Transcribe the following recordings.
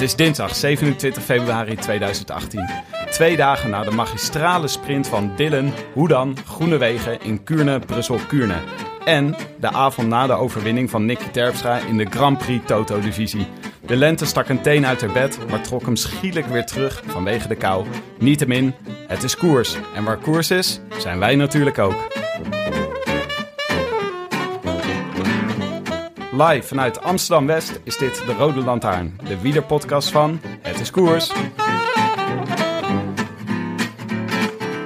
Het is dinsdag 27 februari 2018. Twee dagen na de magistrale sprint van Dylan, Hoedan, Groenewegen in Kuurne-Brussel-Kuurne. En de avond na de overwinning van Nicky Terpstra in de Grand Prix Toto-divisie. De lente stak een teen uit haar bed, maar trok hem schielijk weer terug vanwege de kou. Niettemin, het is koers. En waar koers is, zijn wij natuurlijk ook. Live vanuit Amsterdam-West is dit de Rode Lantaarn, de wielerpodcast van Het is Koers.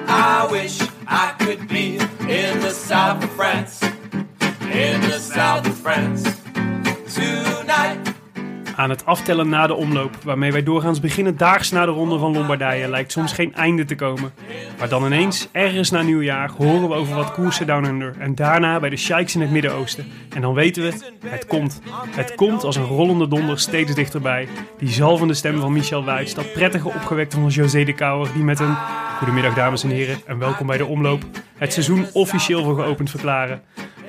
I wish I could be in the south of France. In the south of France. Tonight. Aan het aftellen na de omloop, waarmee wij doorgaans beginnen daags na de ronde van Lombardije, lijkt soms geen einde te komen. Maar dan ineens, ergens na nieuwjaar, horen we over wat koersen down under. En daarna bij de sheiks in het Midden-Oosten. En dan weten we, het komt. Het komt als een rollende donder steeds dichterbij. Die zalvende stem van Michel Wuits, dat prettige opgewekte van José de Kouwer, die met een... Goedemiddag dames en heren en welkom bij de omloop. Het seizoen officieel voor geopend verklaren.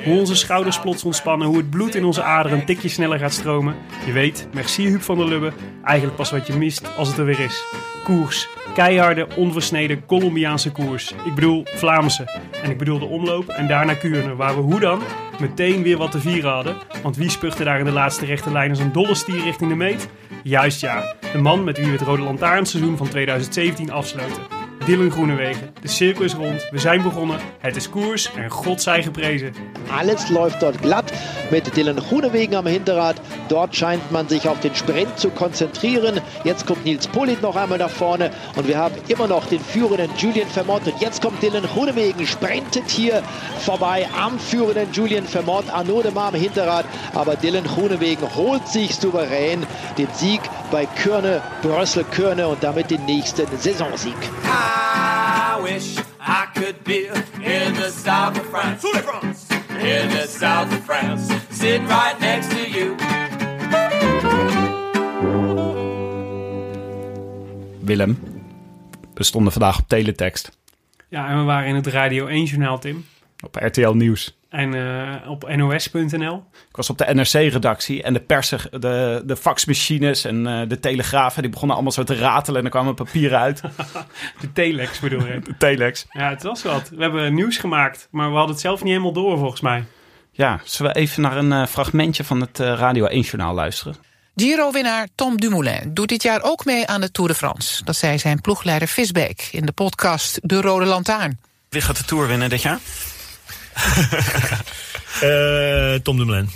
Hoe onze schouders plots ontspannen, hoe het bloed in onze aderen een tikje sneller gaat stromen. Je weet, merci Huub van der Lubbe, eigenlijk pas wat je mist als het er weer is. Koers. Keiharde, onversneden Colombiaanse koers. Ik bedoel Vlaamse. En ik bedoel de omloop en daarna Kuurne, waar we hoe dan meteen weer wat te vieren hadden. Want wie spurte daar in de laatste rechte lijn als een dolle stier richting de meet? Juist ja, de man met wie we het Rode Lantaarnseizoen van 2017 afsloten. Dylan Groenewegen. De cirkel is rond, we zijn begonnen, het is koers en God zij geprezen. Alles läuft dort glatt mit Dylan Groenewegen am Hinterrad. Dort scheint man sich auf den Sprint zu konzentrieren. Jetzt kommt Nils Polit noch einmal nach vorne und wir haben immer noch den führenden Julian Vermont. Und jetzt kommt Dylan Groenewegen, sprintet hier vorbei am führenden Julian Vermont. Arnaud de Mar am Hinterrad, aber Dylan Groenewegen holt sich souverän den Sieg bei Körne, Brüssel-Körne und damit den nächsten Saisonsieg. I wish I could be in the south of France. In the south of France. Sitting right next to you. Willem, we stonden vandaag op teletext Ja, en we waren in het Radio 1-journaal, Tim. Op RTL Nieuws. En eh, op nos.nl. Ik was op de NRC-redactie en de persen, de, de faxmachines en eh, de telegrafen, die begonnen allemaal zo te ratelen en er kwamen papieren uit. De telex bedoel je. De telex. Ja, het was wat. We hebben nieuws gemaakt, maar we hadden het zelf niet helemaal door volgens mij. Ja, zullen we even naar een eh, fragmentje van het Radio 1-journaal luisteren? Giro-winnaar Tom Dumoulin doet dit jaar ook mee aan de Tour de France. Dat zei zijn ploegleider Visbeek in de podcast De Rode Lantaarn. Wie gaat de Tour winnen dit jaar? Eh, Tom Dumoulin.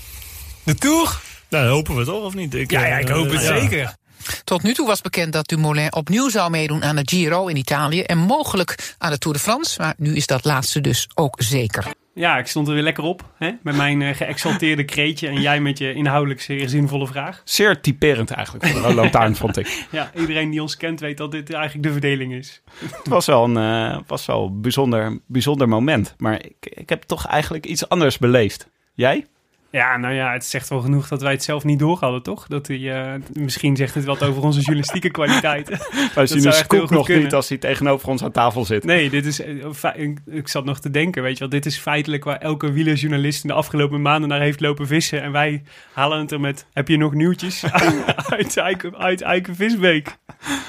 De Tour? Nou, dat hopen we toch, of niet? Ik, Ja, ja, ik eh, hoop het zeker. Tot nu toe was bekend dat Dumoulin opnieuw zou meedoen aan de Giro in Italië... en mogelijk aan de Tour de France, maar nu is dat laatste dus ook zeker. Ja, ik stond er weer lekker op hè? met mijn eh, geëxalteerde kreetje en jij met je inhoudelijk zeer zinvolle vraag. Zeer typerend eigenlijk voor de Lantaarn, vond ik. Ja, iedereen die ons kent weet dat dit eigenlijk de verdeling is. Het was wel een, eh, was wel een bijzonder, bijzonder moment, maar ik, ik heb toch eigenlijk iets anders beleefd. Jij? Ja, nou ja, het zegt wel genoeg dat wij het zelf niet door hadden, toch? Dat hij, eh, misschien zegt het wat over onze journalistieke kwaliteiten. Wij zien scoop goed nog kunnen. niet als hij tegenover ons aan tafel zit. Nee, dit is. eh, fe- Ik zat nog te denken, weet je wel. Dit is feitelijk waar elke wielerjournalist in de afgelopen maanden naar heeft lopen vissen. En wij halen het er met. Heb je nog nieuwtjes uit, Eiken, uit Eikenvisbeek?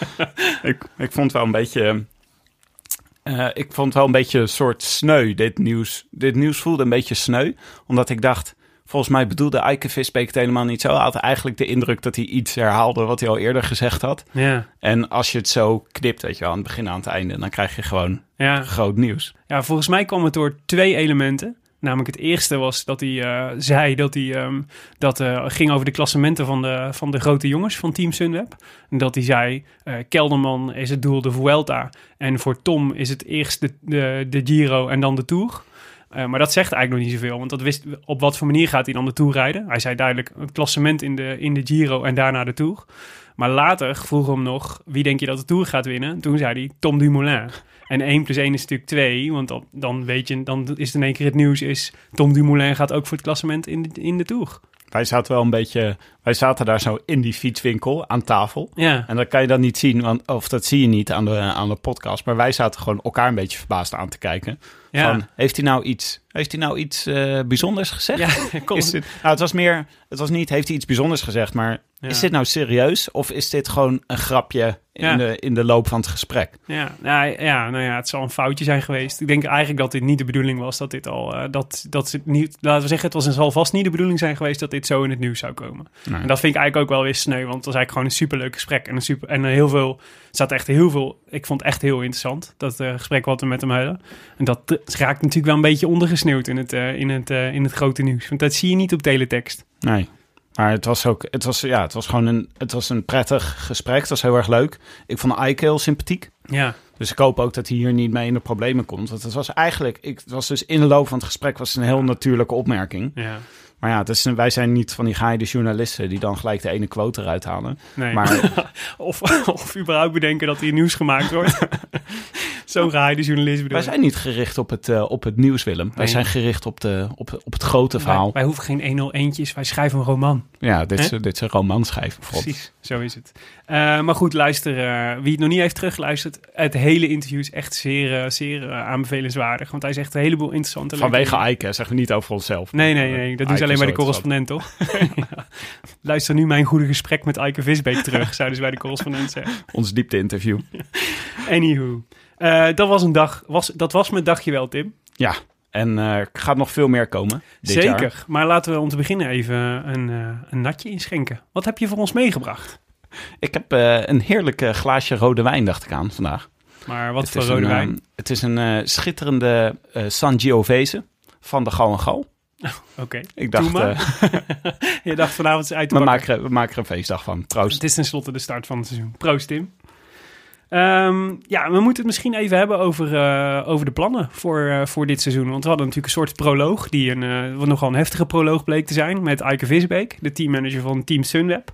Ik, ik vond wel een beetje. eh, ik vond wel een beetje een soort sneu, dit nieuws. Dit nieuws voelde een beetje sneu, omdat ik dacht... Volgens mij bedoelde Eike Visbeek het helemaal niet zo. Hij had eigenlijk de indruk dat hij iets herhaalde wat hij al eerder gezegd had. Ja. En als je het zo knipt, weet je wel, aan het begin aan het einde... dan krijg je gewoon Ja. groot nieuws. ja, volgens mij kwam het door twee elementen. Namelijk het eerste was dat hij eh, zei dat hij ehm, dat eh, ging over de klassementen van de, van de grote jongens van Team Sunweb. En dat hij zei, eh, Kelderman is het doel de Vuelta. En voor Tom is het eerst de, de, de Giro en dan de Tour. Eh, maar dat zegt eigenlijk nog niet zoveel, want dat wist, op wat voor manier gaat hij dan de Tour rijden? Hij zei duidelijk het klassement in de, in de Giro en daarna de Tour. Maar later vroeg hem nog, wie denk je dat de Tour gaat winnen? Toen zei hij Tom Dumoulin. En 1 plus 1 is natuurlijk 2, want dan, dan weet je, dan is het in één keer het nieuws is... Tom Dumoulin gaat ook voor het klassement in de, in de Tour. Wij zaten wel een beetje... Wij zaten daar zo in die fietswinkel aan tafel. Ja, En dan kan je dat niet zien, want, of dat zie je niet aan de, aan de podcast. Maar wij zaten gewoon elkaar een beetje verbaasd aan te kijken. Ja. Van, heeft hij nou iets, heeft hij nou iets eh, bijzonders gezegd? ja kom. Is dit, nou, het was meer, het was niet, heeft hij iets bijzonders gezegd, maar Ja. is dit nou serieus? Of is dit gewoon een grapje in, Ja. de, in de loop van het gesprek? Ja, nou, ja, nou ja, het zal een foutje zijn geweest. Ik denk eigenlijk dat dit niet de bedoeling was dat dit al, eh, dat, dat het niet, laten we zeggen, het was en zal vast niet de bedoeling zijn geweest dat dit zo in het nieuws zou komen. Nee. En dat vind ik eigenlijk ook wel weer sneu, want het was eigenlijk gewoon een superleuk gesprek en een super, en heel veel, er zat echt heel veel, ik vond het echt heel interessant, dat eh, gesprek wat we met hem hadden. En dat raakt natuurlijk wel een beetje ondergesneeuwd in het, eh, in het, eh, in het grote nieuws, want dat zie je niet op teletext. Nee. Maar het was ook, het was, ja, het was gewoon een, het was een prettig gesprek. Het was heel erg leuk. Ik vond Ike heel sympathiek. Ja, Dus ik hoop ook dat hij hier niet mee in de problemen komt. Want het was eigenlijk, ik, het was dus in de loop van het gesprek was een heel natuurlijke opmerking. ja, Maar ja, het is, wij zijn niet van die geheide journalisten die dan gelijk de ene quote eruit halen. nee. Maar of, of überhaupt bedenken dat hier nieuws gemaakt wordt. Zo'n gehaaide journalist bedoel wij zijn niet gericht op het, eh, op het nieuws, Willem. Wij zijn gericht op, de, op, op het grote verhaal. Wij, wij hoeven geen 101'tjes, wij schrijven een roman. Ja, dit is, dit is een roman schrijven voor ons. Precies, zo is het. Eh, maar goed, luister, eh, wie het nog niet heeft teruggeluisterd, het hele interview is echt zeer, zeer aanbevelenswaardig. Want hij zegt een heleboel interessante... Vanwege dingen. Ike, hè, zeggen we niet over onszelf. Nee, nee, nee, dat doen ze alleen bij de correspondent, toch? Ja. Luister nu mijn goede gesprek met Eike Visbeek terug, zouden ze bij de correspondent zeggen. Ons diepte-interview. Anywho, Eh, dat was een dag, was, dat was mijn dagje wel, Tim. Ja, en eh, er gaat nog veel meer komen dit Zeker, jaar. maar laten we om te beginnen even een, eh, een natje inschenken. Wat heb je voor ons meegebracht? Ik heb eh, een heerlijk eh, glaasje rode wijn, dacht ik aan vandaag. Maar wat Het voor rode een, eh, wijn? het is een eh, schitterende eh Sangiovese van de Gal en Gal. Oké, Ik dacht, eh, je dacht vanavond is uit te we, maken, we maken er een feestdag van. Proost. Het is tenslotte de start van het seizoen. Proost, Tim. Ehm, ja, we moeten het misschien even hebben over, eh, over de plannen voor, eh, voor dit seizoen. Want we hadden natuurlijk een soort proloog, die een, wat nogal een heftige proloog bleek te zijn, met Eike Visbeek, de teammanager van Team Sunweb.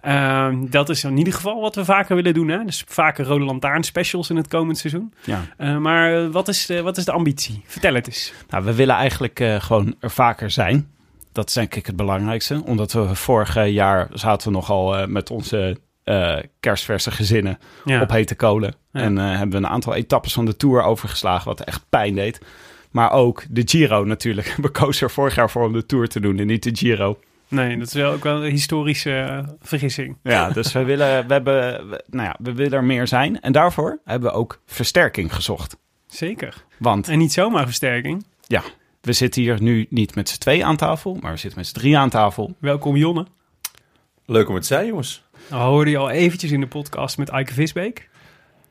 Ehm, dat is in ieder geval wat we vaker willen doen. Hè? Dus vaker Rode Lantaarn specials in het komend seizoen. Ja. Maar wat is, de, wat is de ambitie? Vertel het eens. Nou, we willen eigenlijk gewoon er vaker zijn. Dat is denk ik het belangrijkste. Omdat we vorig jaar zaten we nogal met onze eh, kerstverse gezinnen Ja. op hete kolen. Ja. En eh, hebben we een aantal etappes van de Tour overgeslagen, wat echt pijn deed. Maar ook de Giro natuurlijk. We kozen er vorig jaar voor om de Tour te doen en niet de Giro. Nee, dat is wel ook wel een historische vergissing. Ja, dus we willen, we hebben, we- nou ja, we willen er meer zijn. En daarvoor hebben we ook versterking gezocht. Zeker. Want En niet zomaar versterking. ja, we zitten hier nu niet met z'n twee aan tafel, maar we zitten met z'n drie aan tafel. Welkom Jonne. Leuk om het te zijn, jongens. Nou, hoorde je al eventjes in de podcast met Eike Visbeek.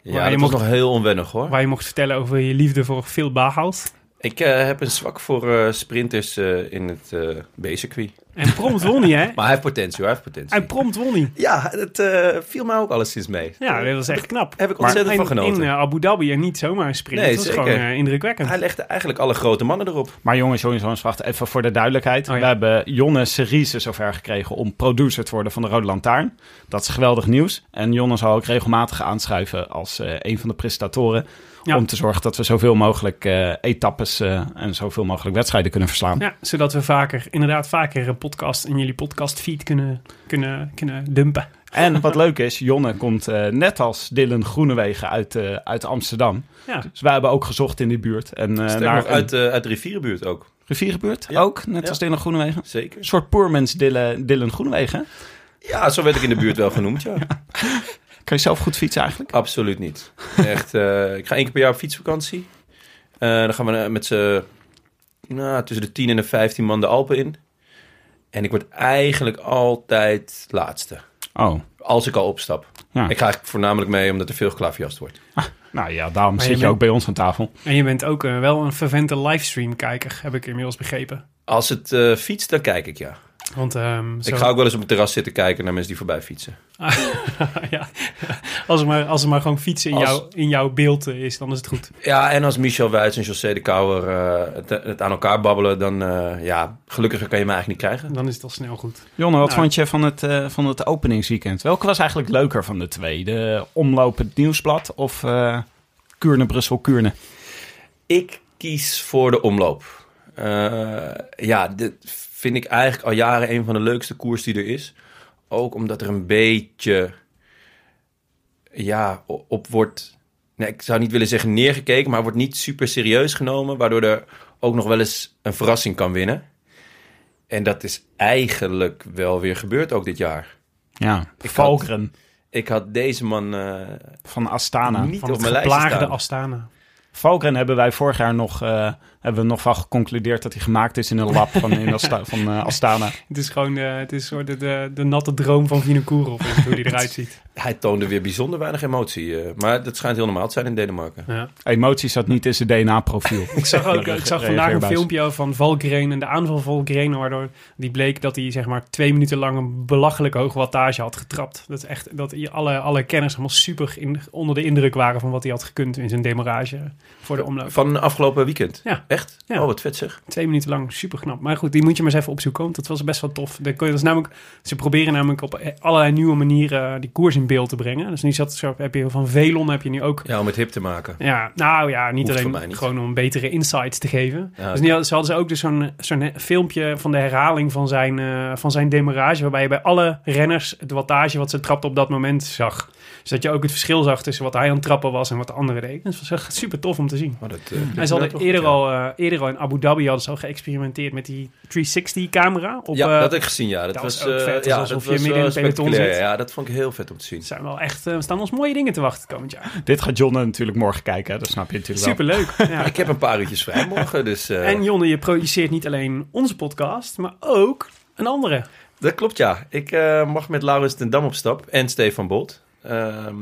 Ja, je dat mocht- was nog heel onwennig, hoor. Waar je mocht vertellen over je liefde voor Phil Bahaus. Ik eh, heb een zwak voor eh, sprinters eh, in het eh B-circuit. En prompt won hij, hè? Maar hij heeft potentie, hoor. Hij heeft potentie. En prompt won hij. Ja, het eh, viel mij ook alleszins mee. Ja, dat was echt knap. Heb ik ontzettend Maar van in, genoten. in Abu Dhabi en niet zomaar een sprint. Nee, dat was zeker. gewoon eh, indrukwekkend. Hij legde eigenlijk alle grote mannen erop. Maar jongens, jongens, jongens, wacht even voor de duidelijkheid. Oh ja. We hebben Jonne Cerise zover gekregen om producer te worden van de Rode Lantaarn. Dat is geweldig nieuws. En Jonne zal ook regelmatig aanschuiven als eh, een van de presentatoren. Ja. Om te zorgen dat we zoveel mogelijk eh, etappes eh, en zoveel mogelijk wedstrijden kunnen verslaan. Ja, zodat we vaker, inderdaad vaker een podcast in jullie podcastfeed kunnen, kunnen, kunnen dumpen. En wat leuk is, Jonne komt eh, net als Dylan Groenewegen uit, eh, uit Amsterdam. Ja, Dus wij hebben ook gezocht in die buurt. En uh, naar een uit, uit de rivierenbuurt ook. rivierenbuurt Ja. ook, net Ja. als Dylan Groenewegen. Een Zeker. soort poormens Dylan, Dylan Groenewegen. Ja, zo werd ik in de buurt wel genoemd, ja. Kan je zelf goed fietsen eigenlijk? Absoluut niet. Echt, eh, ik ga één keer per jaar op fietsvakantie. Eh, dan gaan we eh, met z'n nou, tussen de 10 en de 15 man de Alpen in. En ik word eigenlijk altijd laatste. Oh, Als ik al opstap. Ja. Ik ga eigenlijk voornamelijk mee omdat er veel geklavierjast wordt. Nou ja, daarom Maar zit je bent- ook bij ons aan tafel. En je bent ook wel een vervente livestream-kijker, heb ik inmiddels begrepen. Als het eh, fietst, dan kijk ik ja. Want ehm, zo- Ik ga ook wel eens op het terras zitten kijken naar mensen die voorbij fietsen. ja. als, er maar, als er maar gewoon fietsen in, Als- jouw, in jouw beeld is, dan is het goed. Ja, en als Michel Wuits en José de Kouwer eh, het, het aan elkaar babbelen, dan eh, ja, gelukkiger kan je me eigenlijk niet krijgen. Dan is het al snel goed. Jonne, wat Nou. vond je van het, eh, van het openingsweekend? Welke was eigenlijk leuker van de twee? De omloop het nieuwsblad of eh Kuurne, Brussel, Kuurne? Ik kies voor de omloop. Eh, ja, dit vind ik eigenlijk al jaren een van de leukste koers die er is. Ook omdat er een beetje ja, op wordt... Nee, ik zou niet willen zeggen neergekeken, maar wordt niet super serieus genomen. Waardoor er ook nog wel eens een verrassing kan winnen. En dat is eigenlijk wel weer gebeurd ook dit jaar. Ja, Ik Valkeren Ik had deze man eh, van Astana. niet Van op mijn lijst. Astana. Valkeren hebben wij vorig jaar nog, eh, hebben we nog van geconcludeerd dat hij gemaakt is in een lab van, in Asta- van eh, Astana. Het is gewoon eh, het is soort de, de, de natte droom van Vinokourov, hoe die eruit ziet. Hij toonde weer bijzonder weinig emotie. eh, maar dat schijnt heel normaal te zijn in Denemarken. Ja. Emotie zat niet in zijn DNA-profiel. Ik zag, ook, ik zag vandaag een filmpje van Valkeren en de aanval van Valkeren, waardoor die bleek dat hij zeg maar twee minuten lang een belachelijk hoge wattage had getrapt. Dat is echt dat hij- alle, alle kenners helemaal super in, onder de indruk waren van wat hij had gekund in zijn demarrage voor de omloop. Van afgelopen weekend? Ja. Echt? Ja. Oh, wat vet zeg. Twee minuten lang, super knap. Maar goed, die moet je maar eens even opzoeken, want dat was best wel tof. Dat kon je- dat is namelijk, ze proberen namelijk op allerlei nieuwe manieren die koers in beeld te brengen. Dus nu zat, zo heb je van Velon heb je nu ook Ja, om het hip te maken. Ja, nou ja, niet Hoeft alleen niet. gewoon om betere insights te geven. Ja, dus nu hadden- ze hadden ze ook dus zo'n zo'n filmpje van de herhaling van zijn, eh, van zijn demarrage, waarbij je bij alle renners het wattage wat ze trapten op dat moment zag. Dus dat je ook het verschil zag tussen wat hij aan het trappen was en wat de andere deed. Dus dat was echt super tof om te zien. Oh, dat, eh, En ze hadden eerder ja. Eh, eerder al in Abu Dhabi hadden ze al geëxperimenteerd met die 360-camera. Ja, eh, dat heb ik gezien, ja. Dat, dat was, was ook eh, vet. Ja, alsof dat je midden in het peloton zit. Ja, dat vond ik heel vet om te zien. zijn wel echt, eh, staan ons mooie dingen te wachten komend jaar. Dit gaat John natuurlijk morgen kijken, hè? dat snap je natuurlijk wel. Superleuk. Ja. Ik heb een paar uurtjes vrij morgen, dus... eh, En Jonne, je produceert niet alleen onze podcast, maar ook een andere. Dat klopt, ja. Ik eh, mag met Laurens ten Dam op stap en Stefan Bolt. Ehm,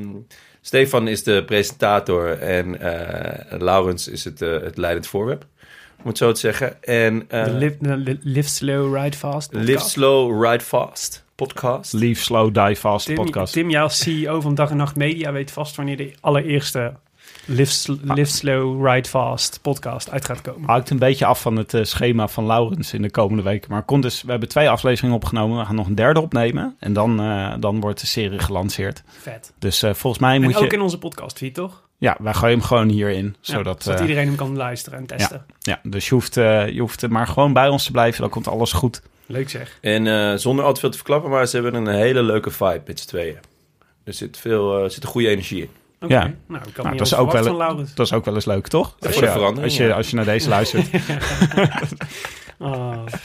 Stefan is de presentator en eh, Laurens is het, eh, het leidend voorwerp, om het zo te zeggen. En eh, de live, li- live Slow, Ride Fast podcast. Live Slow, Ride Fast podcast. Leave Slow, Die Fast Tim, podcast. Tim, jij als CEO van Dag en Nacht Media weet vast wanneer de allereerste Live, Sl- Live Slow, Ride Fast podcast uit gaat komen. Hangt een beetje af van het eh, schema van Laurens in de komende weken. Maar kon dus, we hebben twee afleveringen opgenomen. We gaan nog een derde opnemen. En dan, eh, dan wordt de serie gelanceerd. Vet. Dus eh, volgens mij En moet ook je... in onze podcastfeed, toch? Ja, wij gooien hem gewoon hierin. Ja, Zodat, zodat eh, iedereen hem kan luisteren en testen. ja, dus je hoeft, eh, je hoeft maar gewoon bij ons te blijven. Dan komt alles goed. Leuk zeg. En eh, zonder al te veel te verklappen, maar ze hebben een hele leuke vibe met z'n tweeën. Er zit, veel, eh, er zit een goede energie in. Oké. Ja. Nou, ik kan Nou, niet dat, is ook wel, van Laurens. dat is ook wel eens leuk, toch? Als je, als je, ja. als je naar deze luistert. Oh, dat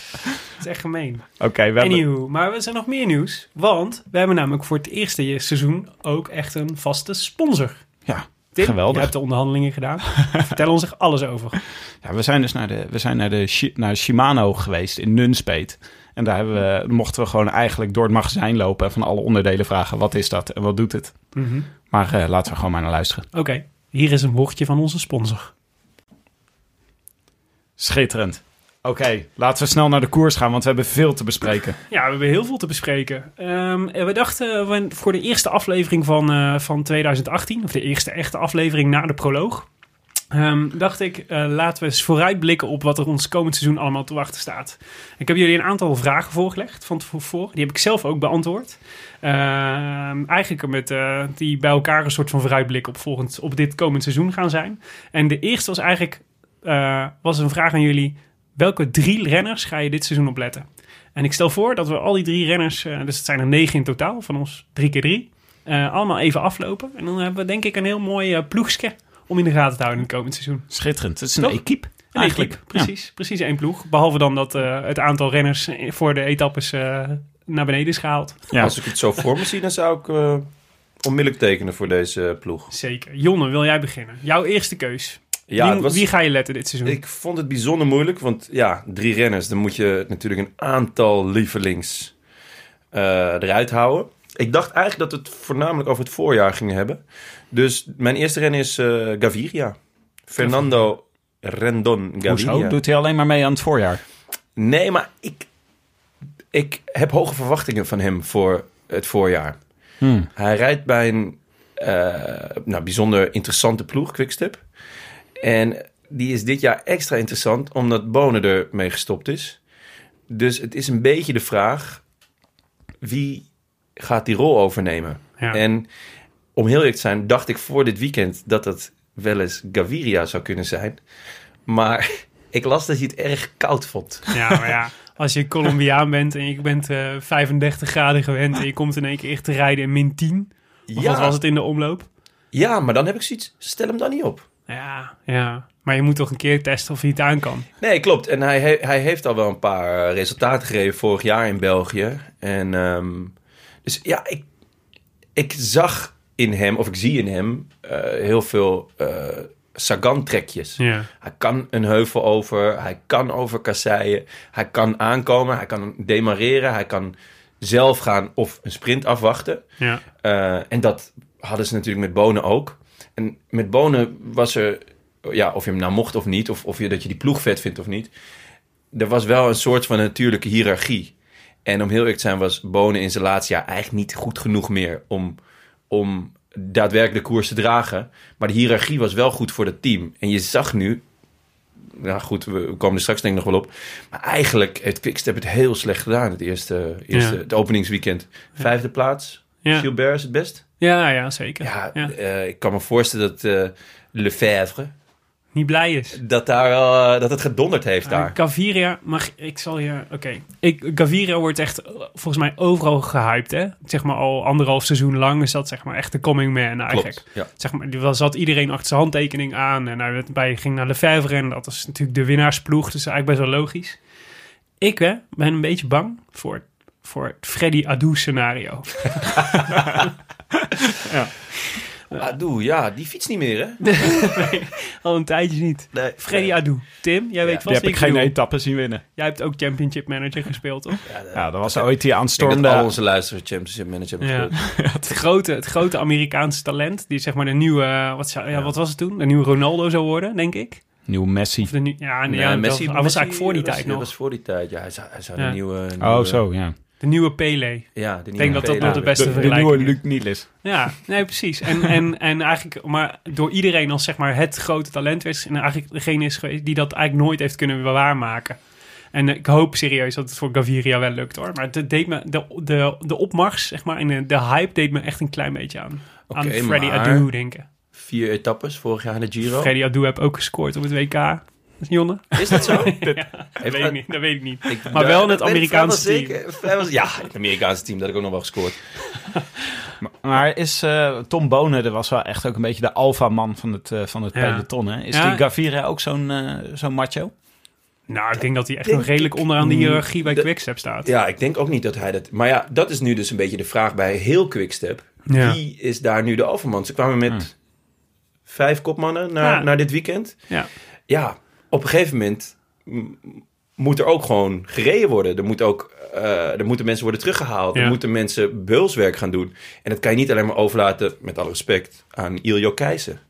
is echt gemeen. Oké, we hebben... Anywho, maar er zijn nog meer nieuws. Want we hebben namelijk voor het eerste seizoen ook echt een vaste sponsor. Ja, Tim, Geweldig. je hebt de onderhandelingen gedaan. Vertel ons er alles over. Ja, we zijn dus naar, de, we zijn naar, de, naar Shimano geweest in Nunspeet. En daar hebben we, mochten we gewoon eigenlijk door het magazijn lopen... en van alle onderdelen vragen, wat is dat en wat doet het? Mhm. Maar eh, laten we gewoon maar naar luisteren. Oké, hier is een woordje van onze sponsor. Schitterend. Oké, laten we snel naar de koers gaan, want we hebben veel te bespreken. Ja, we hebben heel veel te bespreken. Ehm, we dachten voor de eerste aflevering van, eh, van 2018, of de eerste echte aflevering na de proloog, ehm, dacht ik, eh, laten we eens vooruitblikken op wat er ons komend seizoen allemaal te wachten staat. Ik heb jullie een aantal vragen voorgelegd van tevoren. Die heb ik zelf ook beantwoord. Ehm, eigenlijk met eh, die bij elkaar een soort van vooruitblik op, volgend, op dit komend seizoen gaan zijn. En de eerste was eigenlijk was een vraag aan jullie. Welke drie renners ga je dit seizoen opletten? En ik stel voor dat we al die drie renners, eh, dus het zijn er negen in totaal, van ons drie keer drie, eh, allemaal even aflopen. En dan hebben we denk ik een heel mooi eh, ploegske om in de gaten te houden in het komend seizoen. Schitterend. Het is een Toch? equipe. Een Eigenlijk. equipe, precies. Precies één ploeg. Behalve dan dat eh, het aantal renners voor de etappes eh, naar beneden is gehaald. Ja. Als ik het zo voor me zie, dan zou ik eh, onmiddellijk tekenen voor deze ploeg. Zeker. Jonne, wil jij beginnen? Jouw eerste keus. Ja, wie, het was- wie ga je letten dit seizoen? Ik vond het bijzonder moeilijk, want ja, drie renners. Dan moet je natuurlijk een aantal lievelings eh, eruit houden. Ik dacht eigenlijk dat we het voornamelijk over het voorjaar gingen hebben. Dus mijn eerste ren is eh, Gaviria. Fernando Rendon Hoezo? Gaviria. Doet hij alleen maar mee aan het voorjaar? Nee, maar ik, ik heb hoge verwachtingen van hem voor het voorjaar. Hmm. Hij rijdt bij een eh, nou, bijzonder interessante ploeg, Quickstep. En die is dit jaar extra interessant omdat Bonen er mee gestopt is. Dus het is een beetje de vraag, wie gaat die rol overnemen? Ja. En om heel eerlijk te zijn, dacht ik voor dit weekend dat het wel eens Gaviria zou kunnen zijn. Maar ik las dat hij het erg koud vond. Ja, maar ja, als je Colombiaan bent en je bent eh, 35 graden gewend en je komt in één keer echt te rijden in min 10. Of wat was het in de omloop? Ja, maar dan heb ik zoiets, stel hem dan niet op. Ja, ja. Maar je moet toch een keer testen of hij het aan kan. Nee, klopt. En hij, he- hij heeft al wel een paar eh, resultaten gegeven vorig jaar in België. En ehm, dus ja, ik, ik zag in hem, of ik zie in hem, eh, heel veel eh Sagan-trekjes. Ja. Hij kan een heuvel over, hij kan over kasseien, hij kan aankomen, hij kan demareren, hij kan zelf gaan of een sprint afwachten. Ja. En dat hadden ze natuurlijk met Bonen ook. En met Bonen was er, ja, of je hem nou mocht of niet, of, of je, dat je die ploeg vet vindt of niet. Er was wel een soort van natuurlijke hiërarchie. En om heel eerlijk te zijn was Bonen in zijn laatste jaar eigenlijk niet goed genoeg meer om, om daadwerkelijk de koers te dragen. Maar de hiërarchie was wel goed voor het team. En je zag nu, nou goed, we komen er straks denk ik nog wel op. Maar eigenlijk heeft Quickstep het heel slecht gedaan het eerste, eerste Ja. het openingsweekend. Vijfde plaats. Ja. Gilbert is het best. Ja, ja, zeker. Ja, Ja. eh, ik kan me voorstellen dat eh Lefebvre, Niet blij is. dat, daar eh, dat het gedonderd heeft daar. Gaviria, mag ik zal je. Oké. Ik Gaviria wordt echt volgens mij overal gehyped, hè? Zeg maar al anderhalf seizoen lang is dat zeg maar echt de coming man eigenlijk. Klopt, ja. Zeg maar, er zat iedereen achter zijn handtekening aan en hij werd bij ging naar Lefebvre en dat is natuurlijk de winnaarsploeg, dus eigenlijk best wel logisch. Ik hè, ben een beetje bang voor, voor het Freddy Adu scenario. Adu, ja, die fiets niet meer, hè? Al een tijdje niet. Nee. Freddy Adu. Tim, jij weet Die vast heb wie ik geen etappe zien winnen. Jij hebt ook Championship Manager gespeeld, toch? Ja, dat was ooit die Ik denk dat aanstormde... al onze luisteraars Championship Manager hebben Ja. gespeeld. het, grote, het grote Amerikaanse talent. Die zeg maar de nieuwe... eh, Wat, zou, ja, wat was het toen? De nieuwe Ronaldo zou worden, denk ik. Nieuw Messi. Of de nieuw, ja, nee, Nee, ja, Messi, dat, hij was eigenlijk voor die tijd dat nog. was voor die tijd, ja. Hij zou, hij zou Ja. de nieuwe, Oh, nieuwe- zo, ja. De nieuwe Pele. Ja, de Ik denk dat dat nog de beste de, de vergelijking nieuwe is. Luc Nielis. Ja, nee, precies. En, en, en eigenlijk, maar door iedereen als zeg maar het grote talent werd. En eigenlijk degene is geweest die dat eigenlijk nooit heeft kunnen waarmaken. En ik hoop serieus dat het voor Gaviria wel lukt hoor. Maar het deed me, de, de, de opmars, zeg maar, en de, de hype deed me echt een klein beetje aan. aan Oké, Freddy maar- Adu denken. Vier etappes vorig jaar in de Giro. Freddy Adu heb ook gescoord op het WK. Jonne? Is dat zo? Ja, dat, weet ik niet, dat weet ik niet. Ik- Maar wel in het ik Amerikaanse team. zeker. Vrijwel- Ja, het Amerikaanse team, dat heb ik ook nog wel gescoord. Maar is eh, Tom Bonen, dat was wel echt ook een beetje de alfa-man van het, eh, van het Ja. peloton, hè? Is Ja. die Gaviria ook zo'n eh, zo'n macho? Nou, ik denk dat hij echt Denk nog redelijk ik onderaan de hiërarchie bij Quickstep staat. Ja, ik denk ook niet dat hij dat... Maar ja, dat is nu dus een beetje de vraag bij heel Quickstep. Ja. Wie is daar nu de overman? Ze kwamen met Hmm. vijf kopmannen naar, Ja. naar dit weekend. Ja. Ja, op een gegeven moment moet er ook gewoon gereden worden. Er, moet ook, eh, er moeten mensen worden teruggehaald. Ja. Er moeten mensen beulswerk gaan doen. En dat kan je niet alleen maar overlaten, met alle respect, aan Iljo Keijsen.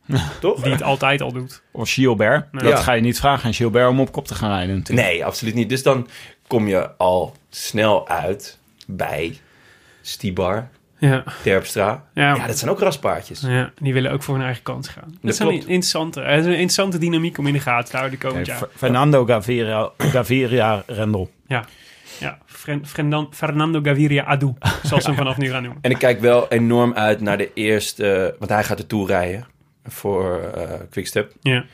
Toch? Die het altijd al doet. Of Gilbert? Nee. Dat Ja. ga je niet vragen aan Gilbert om op kop te gaan rijden natuurlijk. Nee, absoluut niet. Dus dan kom je al snel uit bij Stibar, Ja. Terpstra. Ja. Ja, dat zijn ook raspaardjes. ja, die willen ook voor hun eigen kans gaan. Dat, Dat is een klopt. interessante, het is een interessante dynamiek om in de gaten te houden de komend jaar. Fer- Fernando Gaviria, Gaviria Rendel. Ja, ja. Fren- Fernando Gaviria Adu, zoals ze hem vanaf nu gaan noemen. En ik kijk wel enorm uit naar de eerste... Want hij gaat de Tour rijden voor eh Quickstep. Ja.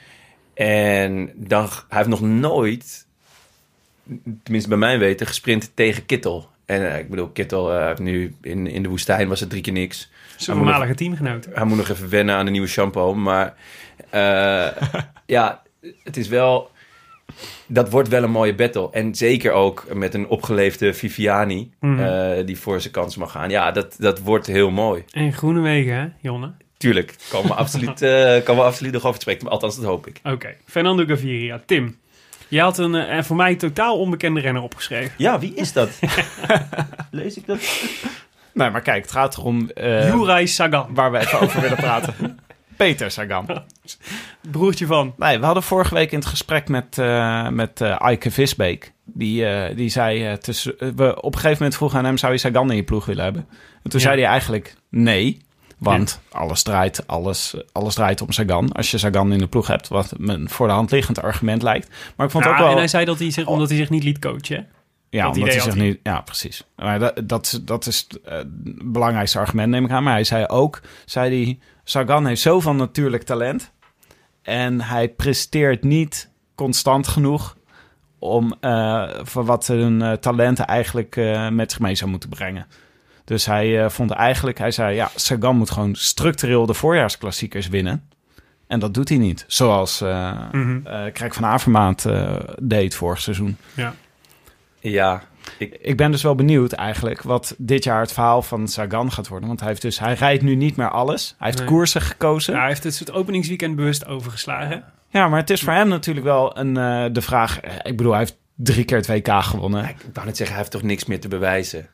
En dan, hij heeft nog nooit, tenminste bij mijn weten, gesprint tegen Kittel. En eh, ik bedoel, Kittel eh, heeft nu in, in de woestijn was het drie keer niks. Zijn nog- voormalige teamgenoot. Hij moet nog even wennen aan de nieuwe shampoo. Maar eh, ja, het is wel... Dat wordt wel een mooie battle. En zeker ook met een opgeleefde Viviani... Mhm. die voor zijn kans mag gaan. Ja, dat, dat wordt heel mooi. En Groenewegen, hè, Jonne? Tuurlijk, kan we absoluut, eh kan we absoluut nog over spreken. Althans, dat hoop ik. Oké, Fernando Gaviria. Tim, je had een eh, voor mij totaal onbekende renner opgeschreven. Ja, wie is dat? Lees ik dat? Nee, maar kijk, het gaat erom eh, Juraj Sagan, waar we even over willen praten. Peter Sagan. broertje van. Nee, we hadden vorige week in het gesprek met, eh met eh Eike Visbeek. Die, eh, die zei, eh, tussen, we op een gegeven moment vroegen aan hem... zou je Sagan in je ploeg willen hebben? En toen Ja. zei hij eigenlijk nee. Want alles, draait, alles, alles draait om Sagan. Als je Sagan in de ploeg hebt, wat een voor de hand liggend argument lijkt. Maar ik vond het Ja, ook wel... En hij zei dat hij zich, omdat hij zich niet liet coachen. Ja, Dat omdat hij zich hij. niet. Ja, precies. Maar dat, dat, is- dat is eh, het belangrijkste argument, neem ik aan. Maar hij zei ook: zei hij, Sagan heeft zoveel natuurlijk talent. En hij presteert niet constant genoeg om eh, voor wat hun eh, talenten eigenlijk met zich mee zou moeten brengen. Dus hij eh, vond eigenlijk, hij zei: ja, Sagan moet gewoon structureel de voorjaarsklassiekers winnen. En dat doet hij niet. Zoals eh, Krijk van Avermaat eh, deed vorig seizoen. Ja. Ja, ik, Ik ben dus wel benieuwd eigenlijk wat dit jaar het verhaal van Sagan gaat worden. Want hij, heeft dus, hij rijdt nu niet meer alles. Hij heeft Nee. koersen gekozen. Ja, Ja. hij heeft het soort openingsweekend bewust overgeslagen. maar het is voor hem natuurlijk wel een, eh, de vraag... Ik bedoel, hij heeft drie keer het WK gewonnen. ik wou net zeggen, hij heeft toch niks meer te bewijzen.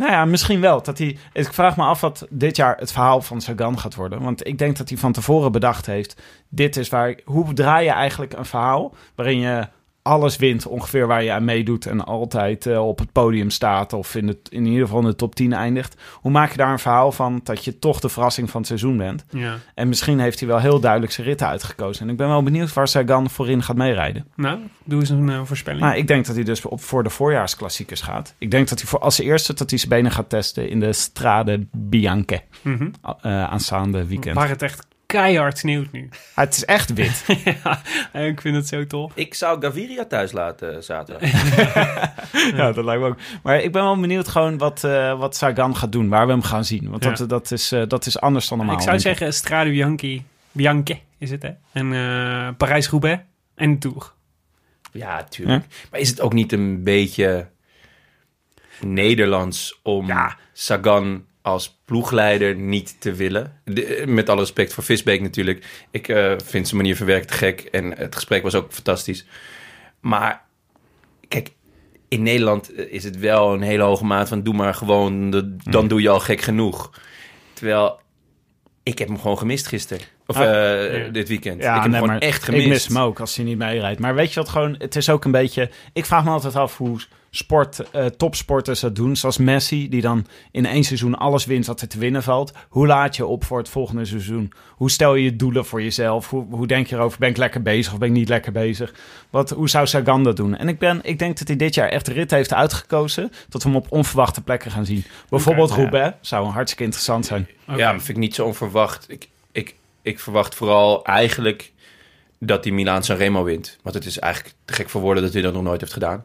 Nou ja, misschien wel. Dat hij, ik vraag me af wat dit jaar het verhaal van Sagan gaat worden. Want ik denk dat hij van tevoren bedacht heeft... Dit is waar... Hoe draai je eigenlijk een verhaal waarin je alles wint ongeveer waar je aan meedoet... en altijd eh, op het podium staat of in, het, in ieder geval in de top 10 eindigt. Hoe maak je daar een verhaal van dat je toch de verrassing van het seizoen bent? Ja. En misschien heeft hij wel heel duidelijk zijn ritten uitgekozen. En ik ben wel benieuwd waar Sagan voorin gaat meerijden. Nou, doe eens een eh, voorspelling. Maar ik denk dat hij dus op, voor de voorjaarsklassiekers gaat. Ik denk dat hij voor als eerste dat hij zijn benen gaat testen in de Strade Bianche. Mhm. eh, aanstaande weekend. Waar het echt keihard sneeuwt nu. Ah, het is echt wit. ja, en ik vind het zo tof. Ik zou Gaviria thuis laten zaterdag. ja, dat lijkt me ook. Maar ik ben wel benieuwd gewoon wat, eh, wat Sagan gaat doen. Waar we hem gaan zien. Want Ja. dat, dat, is, eh, dat is anders dan normaal. ik zou zeggen Strade Bianchi, Bianche is het hè. En eh Parijs-Roubaix en de Tour. Ja, tuurlijk. Maar is het ook niet een beetje Nederlands om Sagan als ploegleider niet te willen? De- met alle respect voor Visbeek natuurlijk. Ik eh, vind zijn manier van werken te gek en het gesprek was ook fantastisch. Maar kijk, in Nederland eh, is het wel een hele hoge maat van doe maar gewoon, de- dan doe je al gek genoeg. Terwijl ik heb hem gewoon gemist gisteren. Of Ah, eh, ja. dit weekend. Ja, ik heb hem gewoon echt gemist. Ik mis hem ook als hij niet meerijdt. Maar weet je wat gewoon... Het is ook een beetje... Ik vraag me altijd af hoe sport, eh, topsporters dat doen. Zoals Messi, die dan in één seizoen alles wint wat er te winnen valt. Hoe laat je op voor het volgende seizoen? Hoe stel je je doelen voor jezelf? Hoe, hoe denk je erover? Ben ik lekker bezig of ben ik niet lekker bezig? Wat, hoe zou Sagan dat doen? En ik, ben, ik denk dat hij dit jaar echt de rit heeft uitgekozen. Dat we hem op onverwachte plekken gaan zien. Bijvoorbeeld ja. Roubaix. Zou een hartstikke interessant zijn. Ja, maar vind ik niet zo onverwacht. Ik, ik, ik verwacht vooral eigenlijk dat die Milaan Sanremo wint. Want het is eigenlijk te gek voor woorden dat hij dat nog nooit heeft gedaan.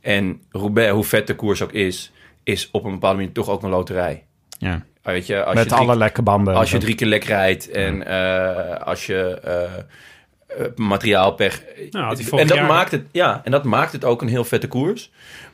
En Roubaix, hoe vet de koers ook is, is op een bepaalde manier toch ook een loterij. Ja. Weet je, als Met je drie, alle lekke banden. als je drie keer lek rijdt en eh, als je eh, eh, materiaalpech... Nou, en, dat jaar- maakt het, ja, en dat maakt het ook een heel vette koers.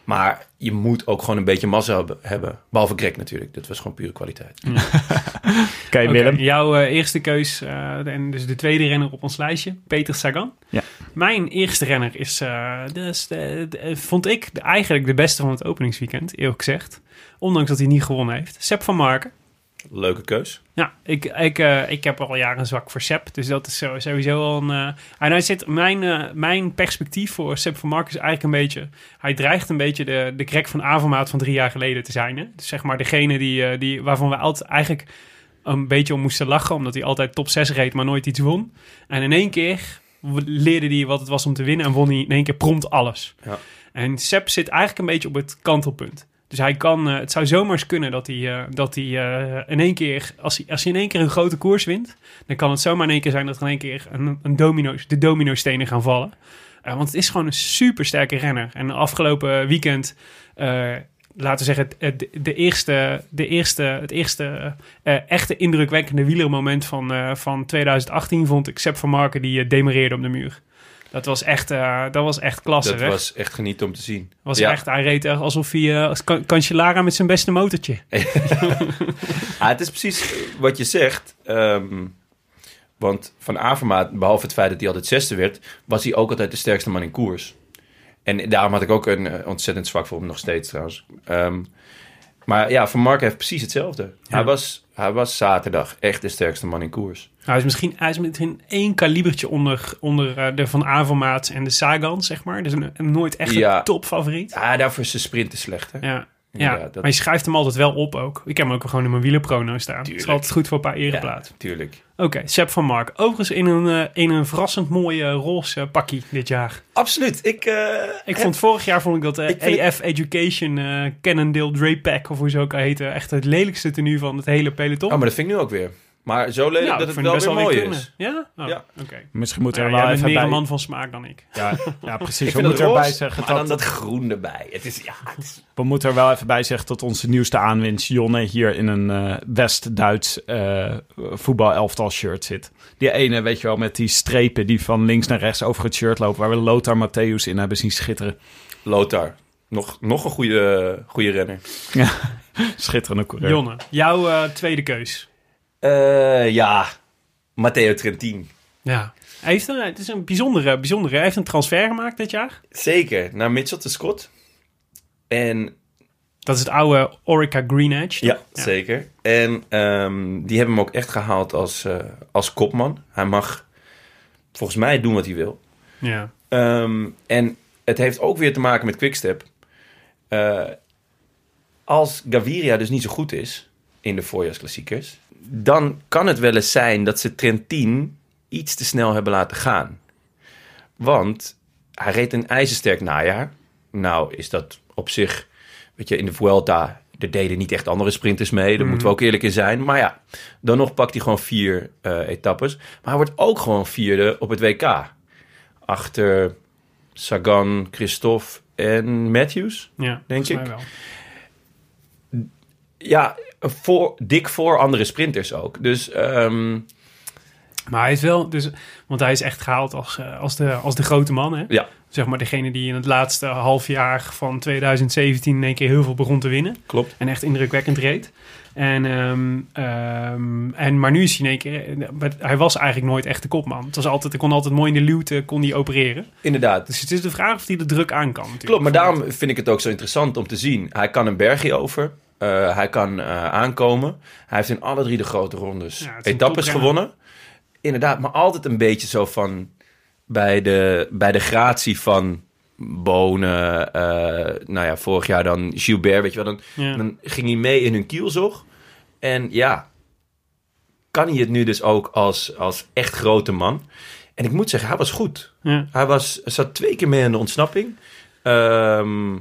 Maar je moet ook gewoon een beetje massa hebben-. Behalve Greg natuurlijk. Dat was gewoon pure kwaliteit. Oké, Willem. jouw eh, eerste keus, eh, en dus de tweede renner op ons lijstje, Peter Sagan. Ja. Mijn eerste renner is, eh, dus de, de- vond ik de- eigenlijk de beste van het openingsweekend, eerlijk gezegd. Ondanks dat hij niet gewonnen heeft. Sepp van Marken. Leuke keus. Ja, ik, ik, eh, ik heb al jaren een zwak voor Sepp. Dus dat is sowieso al een... eh, en hij zit, mijn, eh, mijn perspectief voor Sepp van Marken is eigenlijk een beetje... Hij dreigt een beetje de, de Greg van Avermaat van drie jaar geleden te zijn. Hè? Dus zeg maar degene die, die, waarvan we altijd eigenlijk een beetje om moesten lachen. Omdat hij altijd top 6 reed, maar nooit iets won. En in één keer leerde hij wat het was om te winnen. En won hij in één keer prompt alles. Ja. En Sepp zit eigenlijk een beetje op het kantelpunt. Dus hij kan, eh, het zou zomaar kunnen dat hij, eh, dat hij eh, in één keer, als hij, als hij in één keer een grote koers wint, dan kan het zomaar in één keer zijn dat er in één keer een, een domino, de domino-stenen gaan vallen. Want het is gewoon een super sterke renner. En afgelopen weekend, laten we zeggen, het, de eerste, de eerste, het eerste echte indrukwekkende wielermoment van, van 2018 vond ik Sepp van Marken die demereerde op de muur. Dat was echt, eh, dat was echt klasse. Dat hè? was echt genieten om te zien. Was ja. echt, hij reed alsof hij eh, als kan- Cancellara met zijn beste motortje. Ah, het is precies wat je zegt. Ehm, want Van Avermaat, behalve het feit dat hij altijd zesde werd... was hij ook altijd de sterkste man in koers. En daarom had ik ook een eh, ontzettend zwak voor hem nog steeds trouwens. Ehm, Maar ja, Van Mark heeft precies hetzelfde. Hij, was, hij was zaterdag echt de sterkste man in koers. Hij is misschien, hij is misschien één kalibertje onder, onder eh, de Van Avermaat en de Sagan, zeg maar. Dus een, een nooit echt Ja. topfavoriet. Ja, daarvoor is zijn sprinten slecht, hè? Ja. Ja, dat- maar je schrijft hem altijd wel op ook. Ik heb hem ook gewoon in mijn wielerprono staan. Het is altijd goed voor een paar ereplaatsen. Tuurlijk. Oké, Sepp van Mark. Overigens in een, eh, in een verrassend mooie roze pakkie dit jaar. Absoluut. Ik, eh, Ik vond vorig jaar vond ik dat eh, Ik vind AF Education eh Cannondale Dre Pack, of hoe ze ook heten, echt het lelijkste tenue van het hele peloton. Oh, maar dat vind ik nu ook weer. Maar zo lelijk Nou, dat het wel weer mooi is. Ja? Oh, Ja. Oké. Misschien Ja, er jij wel bent even meer bij... een man van smaak dan ik. Ja, ja, precies. Ik We moeten erbij zeggen maar dan dat, dat groen erbij. Het is, ja, het is... we moeten er wel even bij zeggen dat onze nieuwste aanwinst Jonne hier in een eh, West-Duits eh voetbal-elftal shirt zit. Die ene, weet je wel, met die strepen die van links naar rechts over het shirt lopen, waar we Lothar Matthäus in hebben zien schitteren. Lothar. Nog, nog een goede, goede renner. Ja, schitterende coureur. Jonne, jouw eh, tweede keus. Eh, ja, Matteo Trentin. Ja. Hij heeft een, het is een bijzondere, bijzondere. Hij heeft een transfer gemaakt dit jaar. Zeker, naar Mitchell de Scott. En Dat is het oude Orica Green Edge. ja, zeker. En ehm, die hebben hem ook echt gehaald als, eh, als kopman. Hij mag volgens mij doen wat hij wil. Ja. Ehm, en het heeft ook weer te maken met Quickstep. Eh, als Gaviria dus niet zo goed is in de voorjaarsklassiekers, dan kan het wel eens zijn dat ze Trentin iets te snel hebben laten gaan. Want hij reed een ijzersterk najaar. Nou is dat op zich, weet je, in de Vuelta, er deden niet echt andere sprinters mee. Daar moeten we ook eerlijk in zijn. Maar ja, dan nog pakt hij gewoon vier eh, etappes. Maar hij wordt ook gewoon vierde op het WK. Achter Sagan, Christophe en Matthews. Ja, Denk ik. wel. Ja, voor, dik voor andere sprinters ook. Dus ehm, Maar hij is wel, dus, want hij is echt gehaald als, eh, als, de, als de grote man. Hè? ja, Zeg maar degene die in het laatste half jaar van 2017 in één keer heel veel begon te winnen. klopt. En echt indrukwekkend reed. En, ehm, ehm, en, maar nu is hij in één keer... Hij was eigenlijk nooit echt de kopman. Het was altijd, hij kon altijd mooi in de luwte kon hij opereren. Inderdaad. Dus het is de vraag of hij de druk aan kan. Klopt, maar daarom vind ik het ook zo interessant om te zien. Hij kan een bergje over. Eh, hij kan eh, aankomen. Hij heeft in alle drie de grote rondes Ja, etappes gewonnen. Inderdaad, maar altijd een beetje zo van... bij de, bij de gratie van Bonen. eh, nou ja, vorig jaar dan Gilbert, weet je wel. Dan, Ja. dan ging hij mee in hun kielzog. En ja, kan hij het nu dus ook als, als echt grote man. En ik moet zeggen, hij was goed. Ja. Hij was, zat twee keer mee in de ontsnapping. Ehm,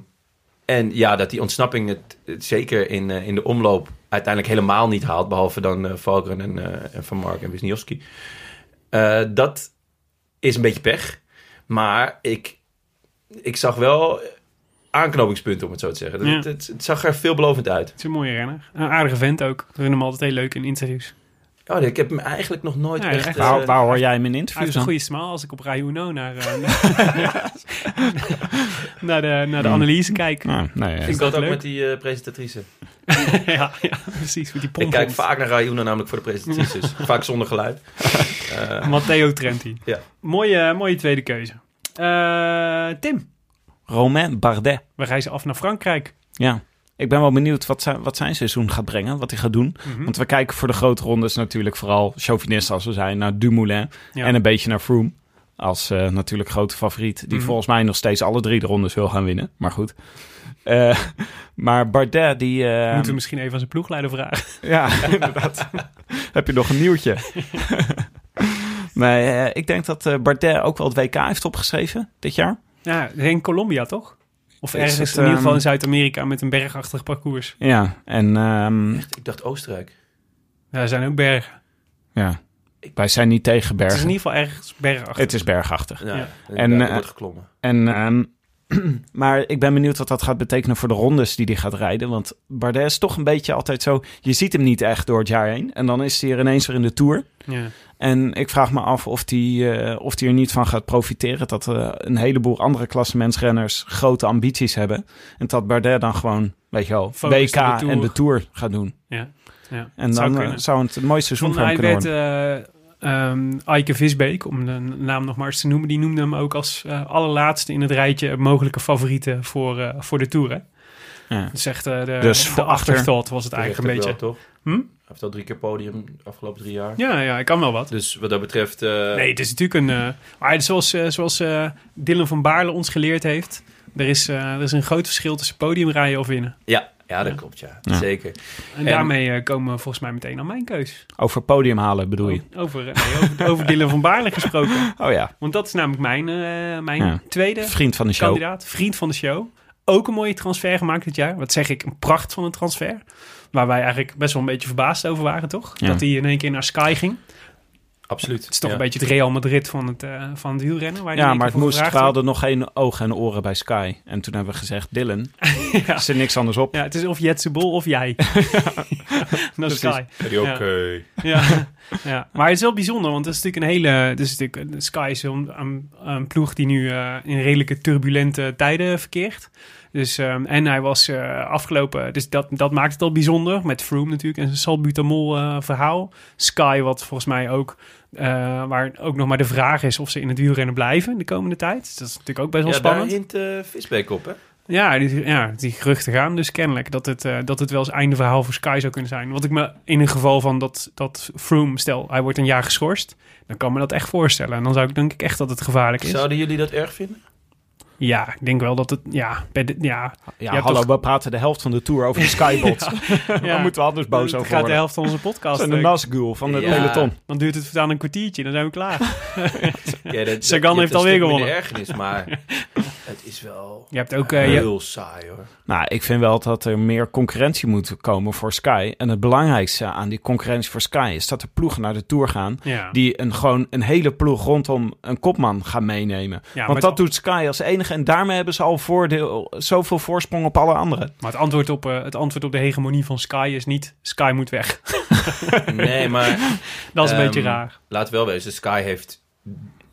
en ja, dat die ontsnapping het, het zeker in, eh, in de omloop uiteindelijk helemaal niet haalt. Behalve dan Valkeren en, eh, en Van Mark en Wisniewski. Dat is een beetje pech. Maar ik, ik zag wel aanknopingspunten, om het zo te zeggen. Ja. Het, het, het zag er veelbelovend uit. Het is een mooie renner. Een aardige vent ook. We vinden hem altijd heel leuk in interviews. Oh, ik heb hem eigenlijk nog nooit Ja, echt... echt. eh, Waar, waar hoor jij hem in Hij interviews heeft een goede smaal als ik op Rai Uno naar, eh, naar, naar de, naar de analyse kijk. Nou, nee, ik ik dat dat ook leuk. met die eh, presentatrice. ja, ja, precies. Met die Ik kijk vaak naar Rayuna namelijk voor de presentatrices. vaak zonder geluid. Eh, Matteo Trenti. Ja. Mooie, mooie tweede keuze. Eh, Tim, Romain Bardet. we reizen af naar Frankrijk. Ja. Ik ben wel benieuwd wat zijn, wat zijn seizoen gaat brengen, wat hij gaat doen. Mhm. Want we kijken voor de grote rondes natuurlijk vooral chauvinist als we zijn naar Dumoulin. Ja. En een beetje naar Froome. Als eh, natuurlijk grote favoriet. Die Mhm. volgens mij nog steeds alle drie de rondes wil gaan winnen. Maar goed. Eh, maar Bardet die... eh, Moeten we misschien even aan zijn ploegleider vragen. Ja, inderdaad. Heb je nog een nieuwtje? nee, eh, ik denk dat Bardet ook wel het WK heeft opgeschreven dit jaar. Ja, in Colombia toch? Of ergens het, in ieder geval ehm, in Zuid-Amerika met een bergachtig parcours. Ja, en ehm, ik dacht Oostenrijk. Ja, er zijn ook bergen. ja, wij zijn niet tegen Het is bergen. in ieder geval ergens bergachtig. Het is bergachtig. Ja, Ja. En, En, eh, wordt geklommen. En, ehm, maar ik ben benieuwd wat dat gaat betekenen voor de rondes die hij gaat rijden. Want Bardet is toch een beetje altijd zo... Je ziet hem niet echt door het jaar heen. En dan is hij er ineens weer in de Tour. Ja. En ik vraag me af of hij eh, of die er niet van gaat profiteren. Dat eh, een heleboel andere klassementsrenners grote ambities hebben. En dat Bardet dan gewoon, weet je wel, Focus WK de Tour. en de Tour gaat doen. Ja. ja. En Zou dan eh, kunnen. zou het een mooi seizoen Van, kunnen werd, worden. eh ehm Eike Visbeek, om de naam nog maar eens te noemen, die noemde hem ook als eh, allerlaatste in het rijtje mogelijke favorieten voor, eh, voor de Tour. Hè? Ja. Dat is echt eh, de, Dus de voor achter- afterthought was het eigenlijk een beetje. ook wel, toch? Hm? Hij heeft al drie keer podium de afgelopen drie jaar. Ja, ja, ik kan wel wat. Dus wat dat betreft... eh, Nee, het is natuurlijk een... eh, maar zoals, eh, zoals eh, Dylan van Baarle ons geleerd heeft... Er is, eh, er is een groot verschil tussen podiumrijden of winnen. Ja, ja, dat klopt, ja. Ja. Zeker. En, En- daarmee komen we volgens mij meteen aan mijn keus. Over podium halen bedoel je? Over, eh, nee, over, over Dylan van Baarle gesproken. Oh ja, Want dat is namelijk mijn, eh, mijn Ja. tweede vriend van de show. kandidaat. Vriend van de show. Ook een mooie transfer gemaakt dit jaar. Wat zeg ik, een pracht van een transfer. Waar wij eigenlijk best wel een beetje verbaasd over waren, toch? Ja. Dat hij in één keer naar Sky ging. Absoluut. Het is toch Ja. een beetje het Real Madrid van het, eh, van het wielrennen. Waar Ja, maar het moest, we hadden nog geen ogen en oren bij Sky. En toen hebben we gezegd, Dylan, ja. is er niks anders op. ja, het is of Jetse Bol of jij. Naar Sky. Ja, ook, Ja. Ja, ja, maar het is wel bijzonder, want het is natuurlijk een hele... Het is natuurlijk, Sky is een, een, een ploeg die nu eh, in redelijke turbulente tijden verkeert. Dus, ehm, en hij was eh, afgelopen... Dus dat, dat maakt het al bijzonder, met Froome natuurlijk en zijn salbutamol eh, verhaal. Sky, wat volgens mij ook... eh, waar ook nog maar de vraag is of ze in het wielrennen blijven de komende tijd. Dus dat is natuurlijk ook best wel ja, daar spannend. hint Visbeek op, hè? Ja, die, ja, die geruchten gaan dus kennelijk dat het, dat het wel eens einde verhaal voor Sky zou kunnen zijn. Wat ik me in een geval van dat, dat Froome, stel hij wordt een jaar geschorst, dan kan me dat echt voorstellen. En dan zou ik denk ik echt dat het gevaarlijk is. Zouden jullie dat erg vinden? Ja, ik denk wel dat het, ja, bij de, ja, Ja, hallo, toch- we praten de helft van de tour over de Skybots. ja. Moeten we anders boos het over gaat de worden. helft van onze podcast. Een eh, Nazgul van het Ja. peloton. dan duurt het aan een kwartiertje, dan zijn we klaar. Ja, dat, Sagan je heeft alweer gewonnen. ergernis, maar is wel Je hebt ook, eh, je- heel saai, hoor. Nou, ik vind wel dat er meer concurrentie moet komen voor Sky. En het belangrijkste aan die concurrentie voor Sky is dat er ploegen naar de Tour gaan... ja. die een, gewoon een hele ploeg rondom een kopman gaan meenemen. Ja, Want dat doet Sky als enige. En daarmee hebben ze al voordeel, zoveel voorsprong op alle anderen. Maar het antwoord, op, eh, het antwoord op de hegemonie van Sky is niet Sky moet weg. Nee, maar Dat is een Ehm, beetje raar. laat wel wezen, Sky heeft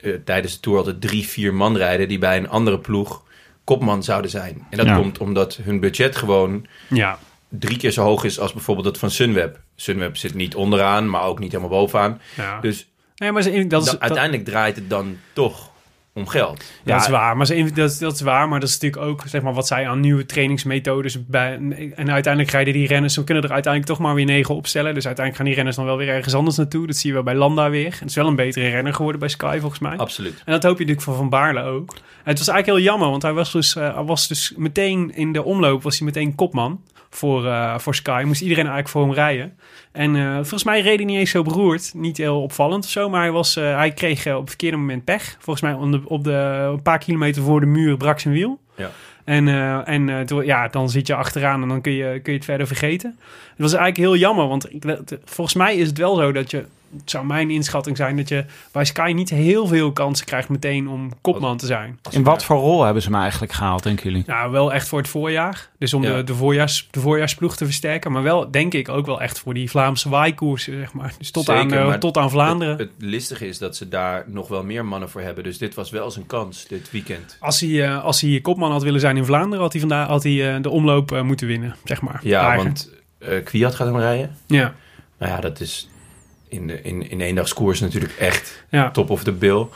eh, tijdens de Tour altijd drie, vier man rijden... die bij een andere ploeg kopman zouden zijn. En dat Ja. komt omdat hun budget gewoon Ja, drie keer zo hoog is... als bijvoorbeeld dat van Sunweb. Sunweb zit niet onderaan, maar ook niet helemaal bovenaan. ja. Dus nee, maar dat is, dat- uiteindelijk draait het dan toch om geld. Ja, dat is waar, maar ze, dat, dat is waar, maar dat is natuurlijk ook zeg maar, wat zij aan nieuwe trainingsmethodes bij. En uiteindelijk rijden die renners, we kunnen er uiteindelijk toch maar weer negen opstellen. Dus uiteindelijk gaan die renners dan wel weer ergens anders naartoe. Dat zie je wel bij Landa weer. Het is wel een betere renner geworden bij Sky volgens mij. Absoluut. En dat hoop je natuurlijk van Van Baarle ook. En het was eigenlijk heel jammer, want hij was dus, eh, hij was dus meteen in de omloop was hij meteen kopman voor, eh, voor Sky. Moest iedereen eigenlijk voor hem rijden. En eh, volgens mij reed hij niet eens zo beroerd. Niet heel opvallend of zo, maar hij, was, eh, hij kreeg op het verkeerde moment pech. Volgens mij op de, op de, een paar kilometer voor de muur brak zijn wiel. Ja. En, en toen- ja, dan zit je achteraan en dan kun je, kun je het verder vergeten. Het was eigenlijk heel jammer, want ik, volgens mij is het wel zo dat je... Het zou mijn inschatting zijn dat je bij Sky niet heel veel kansen krijgt meteen om kopman te zijn. In wat voor rol hebben ze me eigenlijk gehaald, denken jullie? Nou, wel echt voor het voorjaar. Dus om Ja. de, de, voorjaars, de voorjaarsploeg te versterken. Maar wel, denk ik, ook wel echt voor die Vlaamse waaikoersen, zeg maar. Dus tot, Zeker, aan, eh, maar tot aan Vlaanderen. Het, het listige is dat ze daar nog wel meer mannen voor hebben. Dus dit was wel zijn kans, dit weekend. Als hij, eh, als hij kopman had willen zijn in Vlaanderen, had hij, vandaag, had hij eh, de omloop eh, moeten winnen, zeg maar. Ja, Eigen. want eh Kwiat gaat hem rijden. Ja, Nou ja, dat is in, de, in, in eendagskoers natuurlijk echt ja. top of the bill.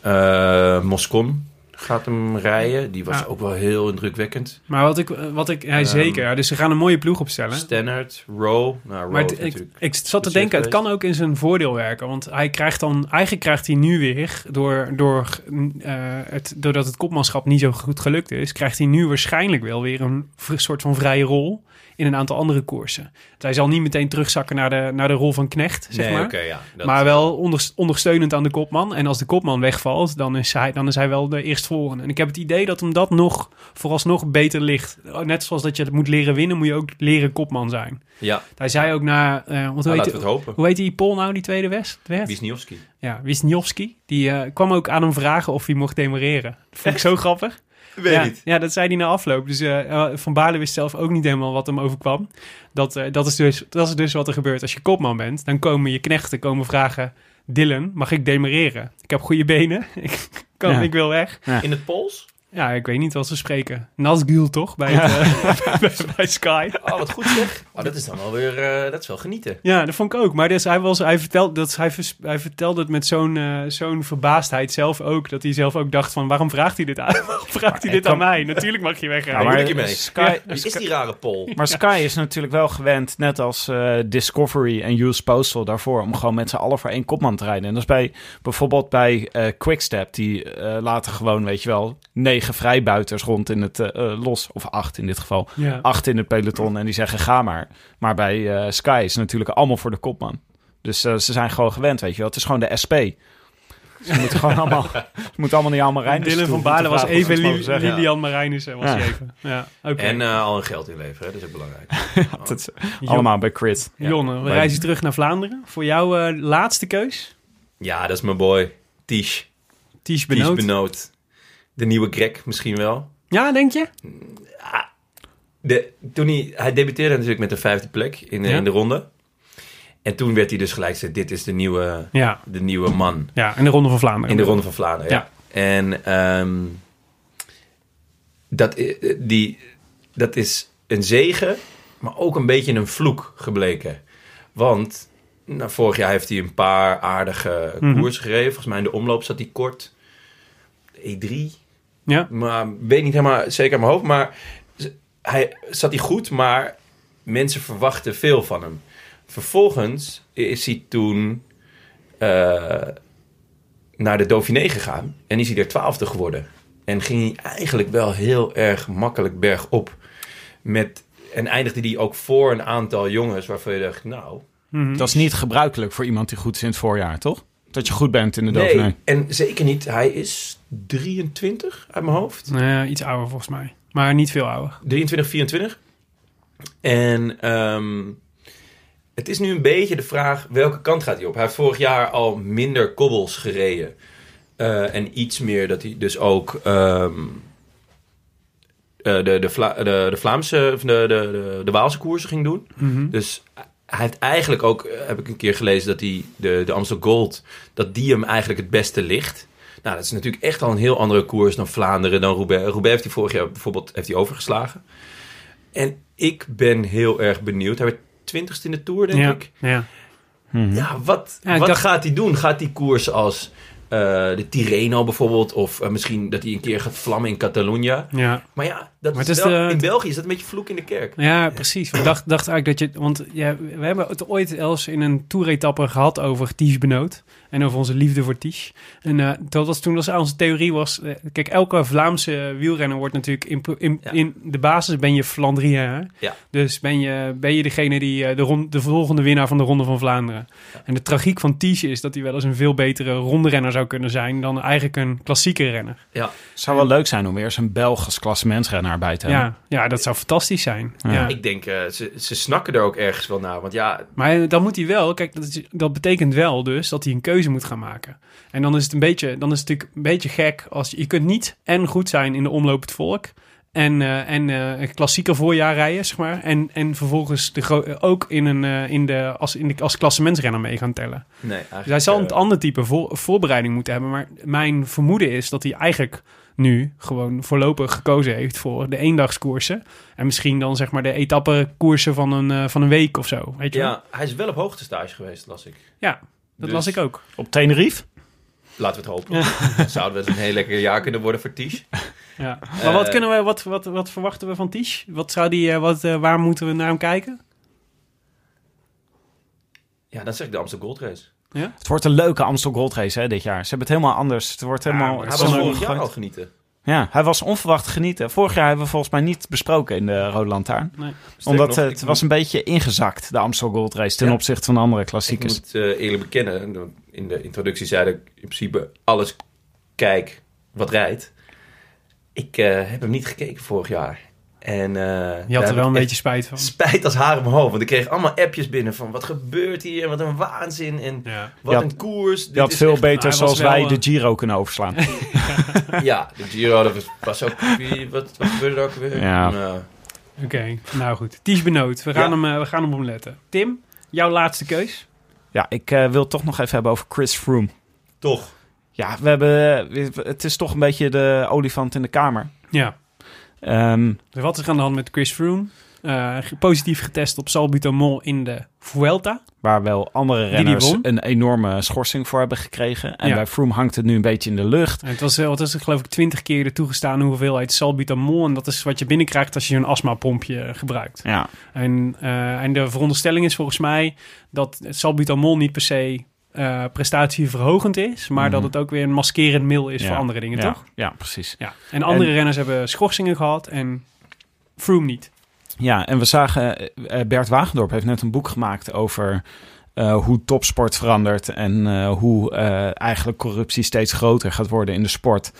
Eh Moscon gaat hem rijden. Die was Ja. ook wel heel indrukwekkend. Maar wat ik, wat ik hij Ehm, zeker, ja, dus ze gaan een mooie ploeg opstellen. Stannard, Rowe. Nou, Rowe Maar het- ik, natuurlijk... ik zat te denken, het kan ook in zijn voordeel werken. Want hij krijgt dan, eigenlijk krijgt hij nu weer, door, door, eh, het, doordat het kopmanschap niet zo goed gelukt is, krijgt hij nu waarschijnlijk wel weer een soort van vrije rol in een aantal andere koersen. Dus hij zal niet meteen terugzakken naar de, naar de rol van Knecht, zeg nee, maar. oké, ja. Dat- maar wel onder, ondersteunend aan de kopman. En als de kopman wegvalt, dan is hij, dan is hij wel de eerstvolgende. En ik heb het idee dat hem dat nog vooralsnog beter ligt. Net zoals dat je het moet leren winnen, moet je ook leren kopman zijn. Ja, Hij zei ook na... eh want hoe, nou, heet, laten we het hopen. hoe heet die Pol nou, die tweede west? werd? Wisniewski. Ja, Wisniewski. Die eh, kwam ook aan hem vragen of hij mocht demereren. Dat vond ik zo grappig. Weet ja, niet. ja, dat zei hij na afloop. Dus eh, eh, Van Baarle wist zelf ook niet helemaal wat hem overkwam. Dat, eh, dat, is dus, dat is dus wat er gebeurt als je kopman bent. Dan komen je knechten komen vragen... Dylan, mag ik demereren? Ik heb goede benen. ik, kan, Ja. ik wil weg. In het Pools? Ja, ik weet niet wat ze spreken. Nazgul toch? Bij, het, eh, bij, bij Sky. Oh, wat goed zeg. Oh, dat is dan wel weer, eh, dat is wel genieten. Ja, dat vond ik ook. Maar dus hij, was, hij, vertelde, dat, hij, vers- hij vertelde het met zo'n eh, zo'n verbaasdheid zelf ook. Dat hij zelf ook dacht van, waarom vraagt hij dit aan, waarom vraagt hij dit aan mij? Natuurlijk mag je Ja, wegrijden. maar moet ik je mee? Sky, Wie is die rare pol? Maar Sky is natuurlijk wel gewend, net als eh, Discovery en US Postal daarvoor, om gewoon met z'n allen voor één kopman te rijden. En dat is bij bijvoorbeeld bij eh, Quickstep, die eh, laten gewoon, weet je wel, negen vrijbuiters rond in het eh, eh, los, of acht in dit geval, Ja. acht in het peloton en die zeggen ga maar. Maar bij eh, Sky is het natuurlijk allemaal voor de kopman. Dus eh, ze zijn gewoon gewend, weet je wel. Het is gewoon de SP. Ze moeten gewoon allemaal, ze moeten allemaal niet allemaal rijden. Dylan van Baarle was even Li- Lilian. Lilian Marijnissen. Was Ja. even. Ja, oké. En eh, al een geld inleveren, hè? dat is ook belangrijk. Dat is allemaal bij Crit. Jonne, we Bij- reizen terug naar Vlaanderen. Voor jouw laatste keus? Ja, dat is mijn boy. Tish. Ties Tish Benoot. Benoot. De nieuwe Greg misschien wel. Ja, denk je? De, toen hij, hij debuteerde natuurlijk met de vijfde plek in, Ja. in de ronde. En toen werd hij dus gelijk gezegd, dit is de nieuwe, Ja. de nieuwe man Ja, in de Ronde van Vlaanderen. in de Ronde van Vlaanderen. Ja. En ehm, dat, i- die, dat is een zegen, maar ook een beetje een vloek gebleken. Want nou, vorig jaar heeft hij een paar aardige Mhm. koers gereden. Volgens mij in de omloop zat hij kort. E3, Ja. maar weet niet helemaal zeker aan mijn hoofd. Maar hij zat hij goed, maar mensen verwachten veel van hem. Vervolgens is hij toen eh, naar de Dauphiné gegaan en is hij er twaalfde geworden. En ging hij eigenlijk wel heel erg makkelijk bergop. Met, en eindigde hij ook voor een aantal jongens waarvan je dacht, nou... Mhm. Dat is niet gebruikelijk voor iemand die goed is in het voorjaar, toch? Dat je goed bent in de Dauphiné. Nee, en zeker niet. Hij is 23 uit mijn hoofd. Nou ja, iets ouder volgens mij. Maar niet veel ouder. 23, 24. En ehm, het is nu een beetje de vraag welke kant gaat hij op. Hij heeft vorig jaar al minder kobbels gereden. Eh, en iets meer dat hij dus ook ehm, eh, de, de, Vla- de, de Vlaamse, of de, de, de, de Waalse koersen ging doen. Mhm. Dus hij heeft eigenlijk ook, eh, heb ik een keer gelezen, dat hij de, de Amstel Gold, dat die hem eigenlijk het beste ligt. Nou, dat is natuurlijk echt al een heel andere koers dan Vlaanderen, dan Roubaix. Roubaix heeft hij vorig jaar bijvoorbeeld heeft hij overgeslagen. En ik ben heel erg benieuwd. Hij werd twintigste in de Tour, denk Ja. ik. ja. Ja, wat, Ja, wat dacht- gaat hij doen? Gaat hij koers als eh, de Tirreno bijvoorbeeld? Of eh, misschien dat hij een keer gaat vlammen in Catalunya? Ja. Maar ja, dat Maar is het is wel, de- in België is dat een beetje vloek in de kerk. Ja, precies. Ik dacht, dacht eigenlijk dat je... Want ja, we hebben het ooit eens in een toeretappe gehad over Ties Benoot. En over onze liefde voor Ties. En eh, dat was toen was onze theorie was... eh, kijk, elke Vlaamse wielrenner wordt natuurlijk... In, in, Ja. in de basis ben je Flandrien. hè? Ja. Dus ben je, ben je degene die eh, de, de volgende winnaar van de Ronde van Vlaanderen. En de tragiek van Ties is dat hij wel eens een veel betere ronderenner zou kunnen zijn... dan eigenlijk een klassieke renner. Ja. zou wel leuk zijn om weer eens een Belgisch klassementsrenner bij te hebben. Ja, ja, dat zou fantastisch zijn. Ja. Ja. Ik denk, eh, ze, ze snakken er ook ergens wel naar. Want ja, Maar dan moet hij wel, kijk, dat, is- dat betekent wel dus dat hij een keuze moet gaan maken. En dan is het een beetje, dan is het natuurlijk een beetje gek als je, je kunt niet en goed zijn in de omloop het volk en, eh, en eh, een klassieke voorjaar rijden, zeg maar. En, en vervolgens de ook in een, eh, in de, als, in de, als klassementsrenner mee gaan tellen. nee, eigenlijk... Dus hij zal een eh, ander type voor, voorbereiding moeten hebben. Maar mijn vermoeden is dat hij eigenlijk nu gewoon voorlopig gekozen heeft voor de eendagskoersen. En misschien dan zeg maar de etappekoersen van een, eh, van een week of zo. Weet je wel? Ja, hij is wel op hoogtestage geweest, las ik. Ja, dat Dus- las ik ook. Op Tenerife? Laten we het hopen. Dan Zouden we het een heel lekker jaar kunnen worden voor Ties. Ja. Maar wat, Eh, kunnen we, wat, wat, wat verwachten we van Ties? Wat zou die, eh, wat, eh, waar moeten we naar hem kijken? Ja, dan zeg ik de Amsterdam Gold Race. Het wordt een leuke Amstel Gold Race hè, dit jaar. Ze hebben het helemaal anders. Het wordt helemaal... maar Hij was vorig jaar al genieten. Ja, hij was onverwacht genieten. Vorig jaar hebben we volgens mij niet besproken in de Rode Lantaarn. Nee. Omdat nog, ik het was een beetje ingezakt, de Amstel Gold Race, ten Ja. opzichte van de andere Ik klassiekers. moet eh, eerlijk bekennen, in de introductie zei ik in principe alles kijk wat rijdt. Ik eh, heb hem niet gekeken vorig jaar. En, eh, Je had er wel een beetje spijt van. spijt als haar hoofd. Want ik kreeg allemaal appjes binnen van wat gebeurt hier? Wat een waanzin en Ja. wat had- een koers. Dit Je had is veel echt- beter zoals wij de Giro kunnen overslaan. Ja, de Giro dat was, ook... Wat, wat gebeurde er ook weer? Ja. Nou, Oké, nou goed. Ties Benoot, we gaan, Ja. hem, eh, we gaan hem omletten. Tim, jouw laatste keus? ja, ik eh, wil het toch nog even hebben over Chris Froome. toch. ja, we hebben, het is toch een beetje de olifant in de kamer. Ja. Ehm, Dus wat is er aan de hand met Chris Froome? Eh, positief getest op salbutamol in de Vuelta. waar wel andere renners een enorme schorsing voor hebben gekregen. En Ja. bij Froome hangt het nu een beetje in de lucht. En het was, eh, wat is het, geloof ik, 20 keer de toegestane hoeveelheid salbutamol. En dat is wat je binnenkrijgt als je een astmapompje gebruikt. Ja, En, eh, en de veronderstelling is volgens mij dat salbutamol niet per se eh, prestatieverhogend is, maar Mhm. dat het ook weer een maskerend middel is Ja. voor andere dingen, ja, toch? Ja, precies. Ja. En andere En- renners hebben schorsingen gehad en Froome niet. Ja, en we zagen, eh, Bert Wagendorp heeft net een boek gemaakt over hoe topsport verandert en hoe eigenlijk corruptie steeds groter gaat worden in de sport.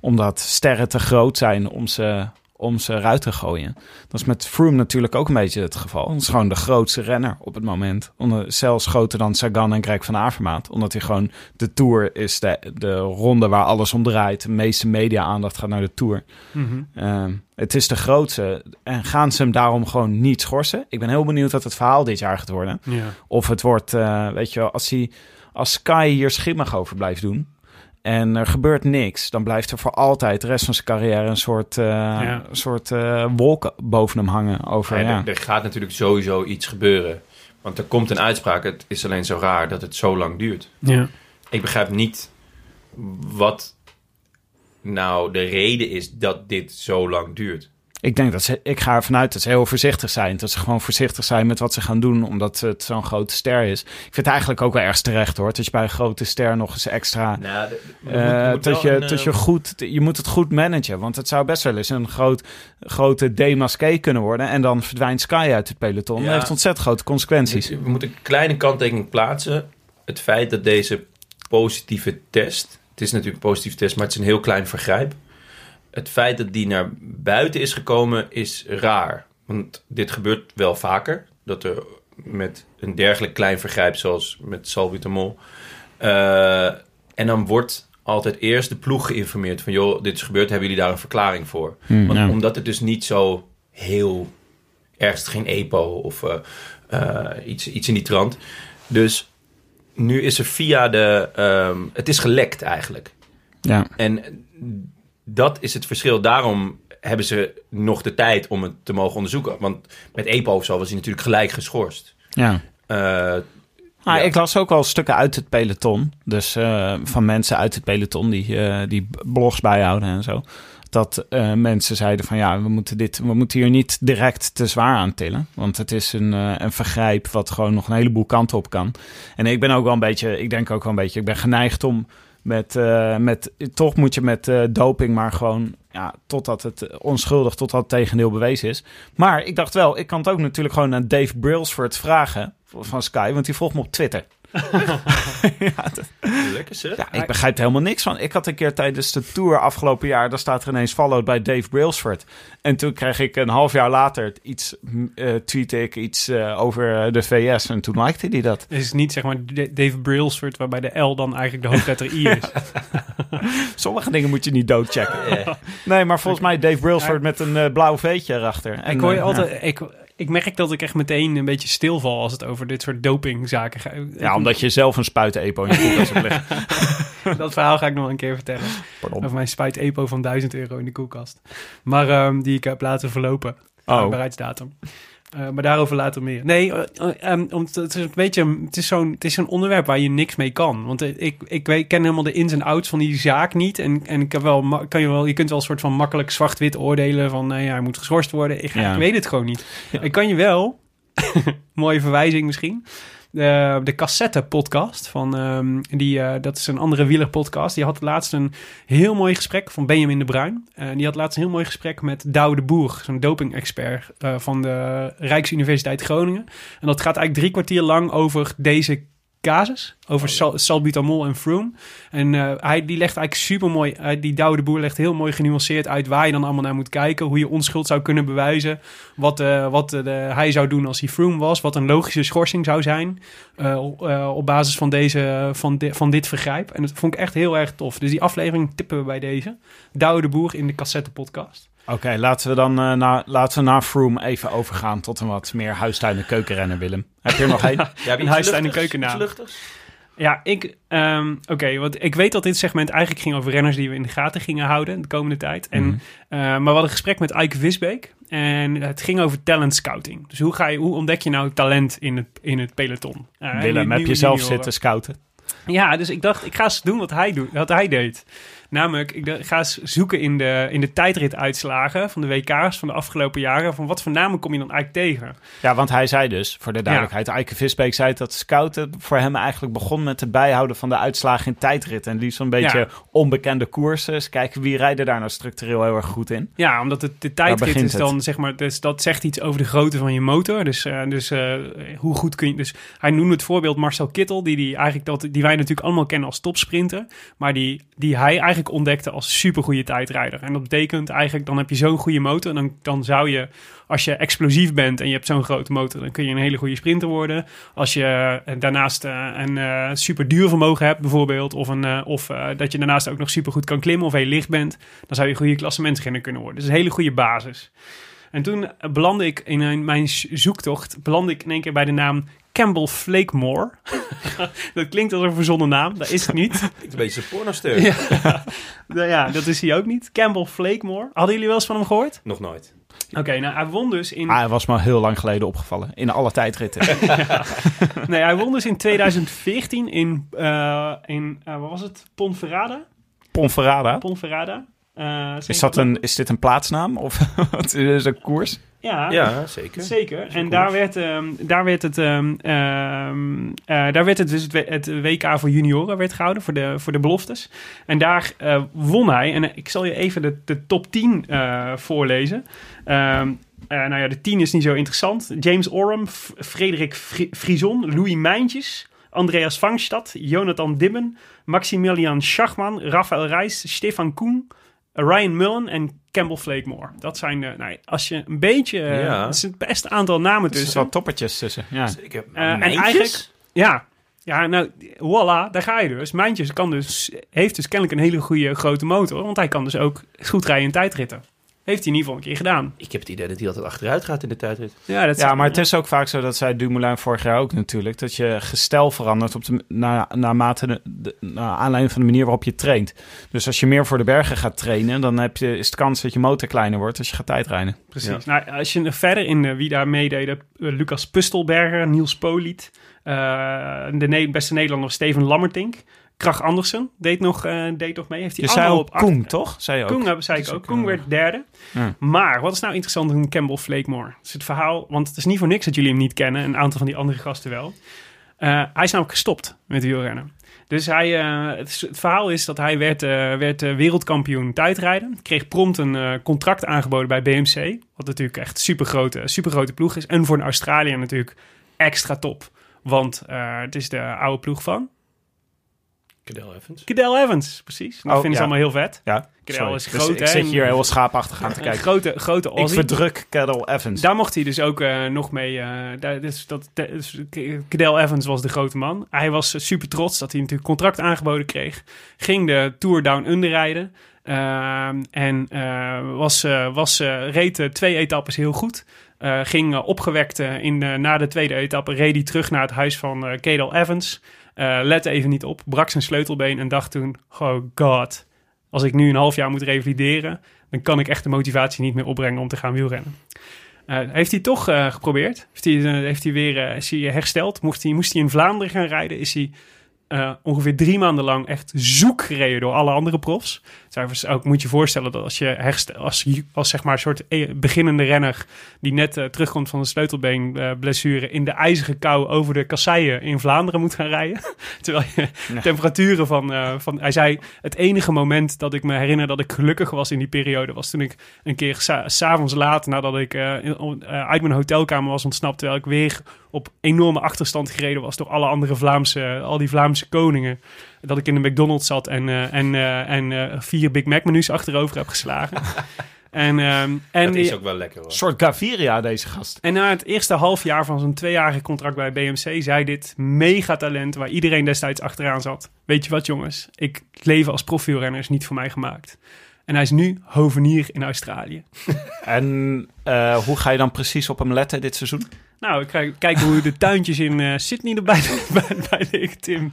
Omdat sterren te groot zijn om ze, om ze eruit te gooien. Dat is met Froome natuurlijk ook een beetje het geval. Het is gewoon de grootste renner op het moment. Onder, zelfs groter dan Sagan en Greg van Avermaat. Omdat hij gewoon de Tour is de, de ronde waar alles om draait. De meeste media-aandacht gaat naar de Tour. Mhm. Ehm, het is de grootste. En gaan ze hem daarom gewoon niet schorsen? Ik ben heel benieuwd wat het verhaal dit jaar gaat worden. Of het wordt, eh, weet je wel, als, hij, als Sky hier schimmig over blijft doen... en er gebeurt niks... dan blijft er voor altijd de rest van zijn carrière... een soort, eh, Ja. een soort eh, wolk boven hem hangen. Over, Ja, ja. er, er gaat natuurlijk sowieso iets gebeuren. Want er komt een uitspraak. Het is alleen zo raar dat het zo lang duurt. Ja. Ik begrijp niet wat nou de reden is dat dit zo lang duurt. Ik denk dat ze, ik ga ervan uit dat ze heel voorzichtig zijn. Dat ze gewoon voorzichtig zijn met wat ze gaan doen, omdat het zo'n grote ster is. Ik vind het eigenlijk ook wel erg terecht hoor. Dat je bij een grote ster nog eens extra. Nou, de- eh, moet- je moet dat je, een, dat je, eh, goed, je moet het goed managen. Want het zou best wel eens een groot, grote demasqué kunnen worden. En dan verdwijnt Sky uit het peloton. Ja. Dat heeft ontzettend grote consequenties. We moeten een kleine kanttekening plaatsen. Het feit dat deze positieve test... Het is natuurlijk een positieve test, maar het is een heel klein vergrijp. Het feit dat die naar buiten is gekomen is raar. Want dit gebeurt wel vaker. Dat er met een dergelijk klein vergrijp zoals met salbutamol... eh, en dan wordt altijd eerst de ploeg geïnformeerd van... joh, dit is gebeurd, hebben jullie daar een verklaring voor? Hmm, Want, ja. Omdat het dus niet zo heel... ergens geen EPO of eh, eh, iets, iets in die trant. Dus nu is er via de... ehm, het is gelekt eigenlijk. Ja. En dat is het verschil. Daarom hebben ze nog de tijd om het te mogen onderzoeken. Want met EPO of zo was hij natuurlijk gelijk geschorst. Ja. Eh, Ah, Ja. Ik las ook wel stukken uit het peloton. Dus eh, van mensen uit het peloton die, eh, die blogs bijhouden en zo. Dat mensen zeiden van ja, we moeten, dit, we moeten hier niet direct te zwaar aan tillen. Want het is een, een vergrijp wat gewoon nog een heleboel kanten op kan. En ik ben ook wel een beetje, ik denk ook wel een beetje, ik ben geneigd om met, eh, met toch moet je met eh, doping maar gewoon, ja, totdat het onschuldig, totdat het tegendeel bewezen is. Maar ik dacht wel, ik kan het ook natuurlijk gewoon aan Dave Brailsford vragen van Sky, want die volgt me op Twitter. ja, dat- lekker zeg. ja, ik begrijp er helemaal niks van. Ik had een keer tijdens de tour afgelopen jaar, daar staat er ineens followed bij Dave Brailsford. En toen kreeg ik een half jaar later iets, eh tweette ik iets eh, over de VS en toen likte hij dat. Het is niet zeg maar Dave Brailsford, waarbij de L dan eigenlijk de hoofdletter I is. Sommige dingen moet je niet doodchecken. Nee, maar volgens mij Dave Brailsford met een eh, blauw veetje erachter. En, ik hoor je altijd, ik, ik merk dat ik echt meteen een beetje stilval als het over dit soort dopingzaken gaat. Ja, omdat je zelf een spuiten-epo in je koelkast hebt liggen. dat verhaal ga ik nog een keer vertellen. Pardon. Over mijn spuit EPO van 1000 euro in de koelkast. Maar ehm, die ik heb laten verlopen. Oh. Houdbaarheidsdatum. Eh, maar daarover later meer. Nee, om, het is een beetje, het is, zo'n, het is een onderwerp waar je niks mee kan. Want ik, ik weet, ken helemaal de ins en outs van die zaak niet. En, en ik heb wel, kan je, wel, je kunt wel een soort van makkelijk zwart-wit oordelen van, nee, hij moet geschorst worden. Ik, Ja. ik weet het gewoon niet. Ik kan je wel, mooie verwijzing misschien, de, de cassette podcast van die die eh, dat is een andere wieler podcast. Die had laatst een heel mooi gesprek van Benjamin de Bruin. En die had laatst een heel mooi gesprek met Douwe de Boer zo'n doping expert van de Rijksuniversiteit Groningen. En dat gaat eigenlijk drie kwartier lang over deze casus over sal- salbutamol en Froome en eh, hij die legt eigenlijk super mooi die Douwe de Boer legt heel mooi genuanceerd uit waar je dan allemaal naar moet kijken hoe je onschuld zou kunnen bewijzen wat, eh, wat eh, hij zou doen als hij Froome was wat een logische schorsing zou zijn op- basis van, deze, van, van dit vergrijp. En dat vond ik echt heel erg tof. Dus die aflevering tippen we bij deze. Douwe de Boer in de cassette podcast. Oké, laten we dan eh, na, laten we na Froome even overgaan tot een wat meer huistuin- en keukenrenner, Willem. Heb je er nog één? Ja, Een iets huistuin- en luchtigs? keukennaam. Iets luchtigs? Ja, ik... ehm, Oké, want ik weet dat dit segment eigenlijk ging over renners die we in de gaten gingen houden de komende tijd. En, Mhm. eh, maar we hadden een gesprek met Eike Visbeek. En het ging over talent scouting. Dus hoe, ga je, hoe ontdek je nou talent in het, in het peloton? Eh, Willem, heb je zelf junioren. zitten scouten? Ja, dus ik dacht, ik ga eens doen wat hij, doet, wat hij deed. Namelijk, ik ga eens zoeken in de, in de tijdrituitslagen van de WK's van de afgelopen jaren. Van wat voor namen kom je dan eigenlijk tegen? Ja, want hij zei dus, voor de duidelijkheid, Eike Visbeek zei dat scouten voor hem eigenlijk begon met het bijhouden van de uitslagen in tijdrit. En liefst een beetje Ja. onbekende koersen. Kijken wie rijden daar nou structureel heel erg goed in. Ja, omdat het, de tijdrit is dan, het. zeg maar, dus dat zegt iets over de grootte van je motor. Dus, eh, dus eh, hoe goed kun je... Dus hij noemde het voorbeeld Marcel Kittel, die, die, eigenlijk dat, die wij natuurlijk allemaal kennen als topsprinter. Maar die, die hij eigenlijk ontdekte als supergoeie tijdrijder. En dat betekent eigenlijk, dan heb je zo'n goede motor. En dan, dan zou je, als je explosief bent en je hebt zo'n grote motor, dan kun je een hele goede sprinter worden. Als je eh, daarnaast eh, een eh, super duur vermogen hebt, bijvoorbeeld. Of, een, of dat je daarnaast ook nog super goed kan klimmen of heel licht bent. Dan zou je goede klassementsrenner kunnen worden. Dus een hele goede basis. En toen belandde ik in mijn zoektocht, belandde ik in één keer bij de naam Campbell Flakemore. dat klinkt als een verzonnen naam, dat is het niet. Het is een beetje een pornosteur. ja. Nou ja, dat is hij ook niet. Campbell Flakemore. Hadden jullie wel eens van hem gehoord? Nog nooit. Oké, nou hij won dus in... Ah, hij was maar heel lang geleden opgevallen. In alle tijdritten. Nee, hij won dus in 2014 in, eh, in eh, wat was het? Ponferrada? Ponferrada. Ponferrada. Eh, Is, dat een, is dit een plaatsnaam? Of wat is een koers? Ja, Ja, zeker. Zeker. En daar werd, ehm, daar, werd het, ehm, ehm, eh, daar werd het dus het, WK voor junioren werd gehouden, voor de, voor de beloftes. En daar eh, won hij. En eh, ik zal je even de, de top 10 eh, voorlezen. Eh, nou ja, de 10 is niet zo interessant. James Oram, F- Frederik Fri- Frison, Louis Mijntjes, Andreas Vangstad, Jonathan Dibben, Maximilian Schachman, Rafael Reis, Stefan Koen, Ryan Mullen en Campbell Flakemore. Dat zijn de, nou, als je een beetje, eh, Ja. er zit best aantal namen Er tussen. zitten wel toppertjes tussen. Ja. Zeker. Eh, en eigenlijk, ja, ja, nou, voilà, daar ga je dus. Mijntjes kan dus, heeft dus kennelijk een hele goede grote motor, want hij kan dus ook goed rijden in tijdritten. Heeft hij in ieder geval een keer gedaan. Ik heb het idee dat hij altijd achteruit gaat in de tijdrit. Ja, dat Ja, maar het is ook vaak zo, dat zei Dumoulin vorig jaar ook natuurlijk, dat je gestel verandert op de, na, naarmate de, de- naar aanleiding van de manier waarop je traint. Dus als je meer voor de bergen gaat trainen, dan heb je, is de kans dat je motor kleiner wordt als je gaat tijdrijden. Precies. Nou, als je verder in de, wie daar meededen, eh, Lucas Pustelberger, Niels Poliet, eh, de ne- beste Nederlander Steven Lammertink, Krach Andersen deed nog, eh, deed nog mee. Heeft hij Je zei op acht- Koen, toch? Zei je ook. Koen, zei ik ook. Koen werd derde. Ja. Maar wat is nou interessant aan Campbell Flakemore? Het is het verhaal, want het is niet voor niks dat jullie hem niet kennen. Een aantal van die andere gasten wel. Eh, hij is namelijk gestopt met wielrennen. Dus hij, eh, het, verhaal is dat hij werd, werd wereldkampioen tijdrijden. Kreeg prompt een contract aangeboden bij BMC. Wat natuurlijk echt een supergrote, supergrote ploeg is. En voor een Australiër natuurlijk extra top. Want het is de oude ploeg van Cadel Evans. Cadel Evans. Precies. Dat Oh, vinden ze ja. allemaal heel vet. Ja, Cadel is Dus groot, ik hè, zit hier heel schaapachtig aan te kijken. grote, grote Ik Aussie. verdruk Cadel Evans. Daar mocht hij dus ook eh, nog mee. eh, daar, dus dat, dus Cadel Evans was de grote man. Hij was super trots dat hij natuurlijk contract aangeboden kreeg. Ging de Tour Down Under rijden. Ehm, en eh, was, eh, was, eh, reed twee etappes heel goed. Eh, ging opgewekt in, eh, na de tweede etappe. Reed hij terug naar het huis van eh Cadel Evans. Eh lette even niet op. Brak zijn sleutelbeen en dacht toen... Oh god, als ik nu een half jaar moet revalideren... dan kan ik echt de motivatie niet meer opbrengen om te gaan wielrennen. Eh, heeft hij toch eh, geprobeerd. Heeft hij, heeft hij weer is hij hersteld. Moest hij, moest hij in Vlaanderen gaan rijden. Is hij eh, ongeveer drie maanden lang echt zoek gereden door alle andere profs. Dus ook moet je voorstellen dat als je herstel, als, als zeg maar een soort eh, beginnende renner die net eh, terugkomt van een sleutelbeenblessure in de ijzige kou over de kasseien in Vlaanderen moet gaan rijden. Terwijl je temperaturen van, van... Hij zei, het enige moment dat ik me herinner dat ik gelukkig was in die periode was toen ik een keer sa- s'avonds laat nadat ik in- uit mijn hotelkamer was ontsnapt, terwijl ik weer op enorme achterstand gereden was door alle andere Vlaamse, al die Vlaamse koningen. Dat ik in de McDonald's zat en, eh, en, eh, en eh, vier Big Mac menus achterover heb geslagen. en, ehm, en dat is ook wel lekker hoor. Een soort Gaviria, deze gast. en na het eerste half jaar van zijn tweejarige contract bij BMC zei dit megatalent waar iedereen destijds achteraan zat. Weet je wat jongens, ik het leven als profielrenner is niet voor mij gemaakt. En hij is nu hovenier in Australië. En eh, hoe ga je dan precies op hem letten dit seizoen? Nou, ik kijk, kijk hoe de tuintjes in eh, Sydney erbij bij, Tim.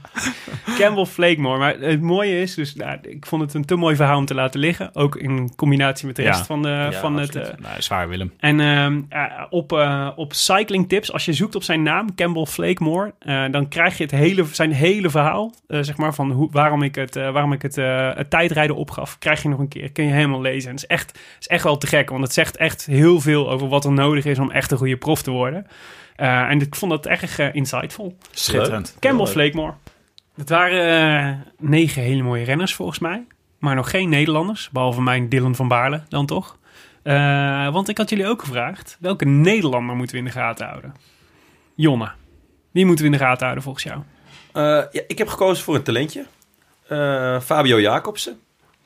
Campbell Flakemore. Maar het mooie is, dus nou, ik vond het een te mooi verhaal om te laten liggen. Ook in combinatie met de Ja. rest van, de, van het... eh, nou, zwaar Willem. en ehm, eh, op, eh, op Cycling Tips, als je zoekt op zijn naam, Campbell Flakemore, dan krijg je het hele, zijn hele verhaal, zeg maar, van hoe, waarom ik, het, waarom ik het, het tijdrijden opgaf, krijg je nog een keer. Kun je helemaal lezen. En het is echt, is echt wel te gek, want het zegt echt heel veel over wat er nodig is om echt een goede prof te worden. Eh, en ik vond dat erg eh, insightful. Schitterend. Campbell. Flakemore. Het waren eh, negen hele mooie renners volgens mij. Maar nog geen Nederlanders. Behalve mijn Dylan van Baarle dan toch. Eh, want ik had jullie ook gevraagd. Welke Nederlander moeten we in de gaten houden? Jonne. Wie moeten we in de gaten houden volgens jou? Eh, ja, ik heb gekozen voor een talentje. Eh, Fabio Jacobsen.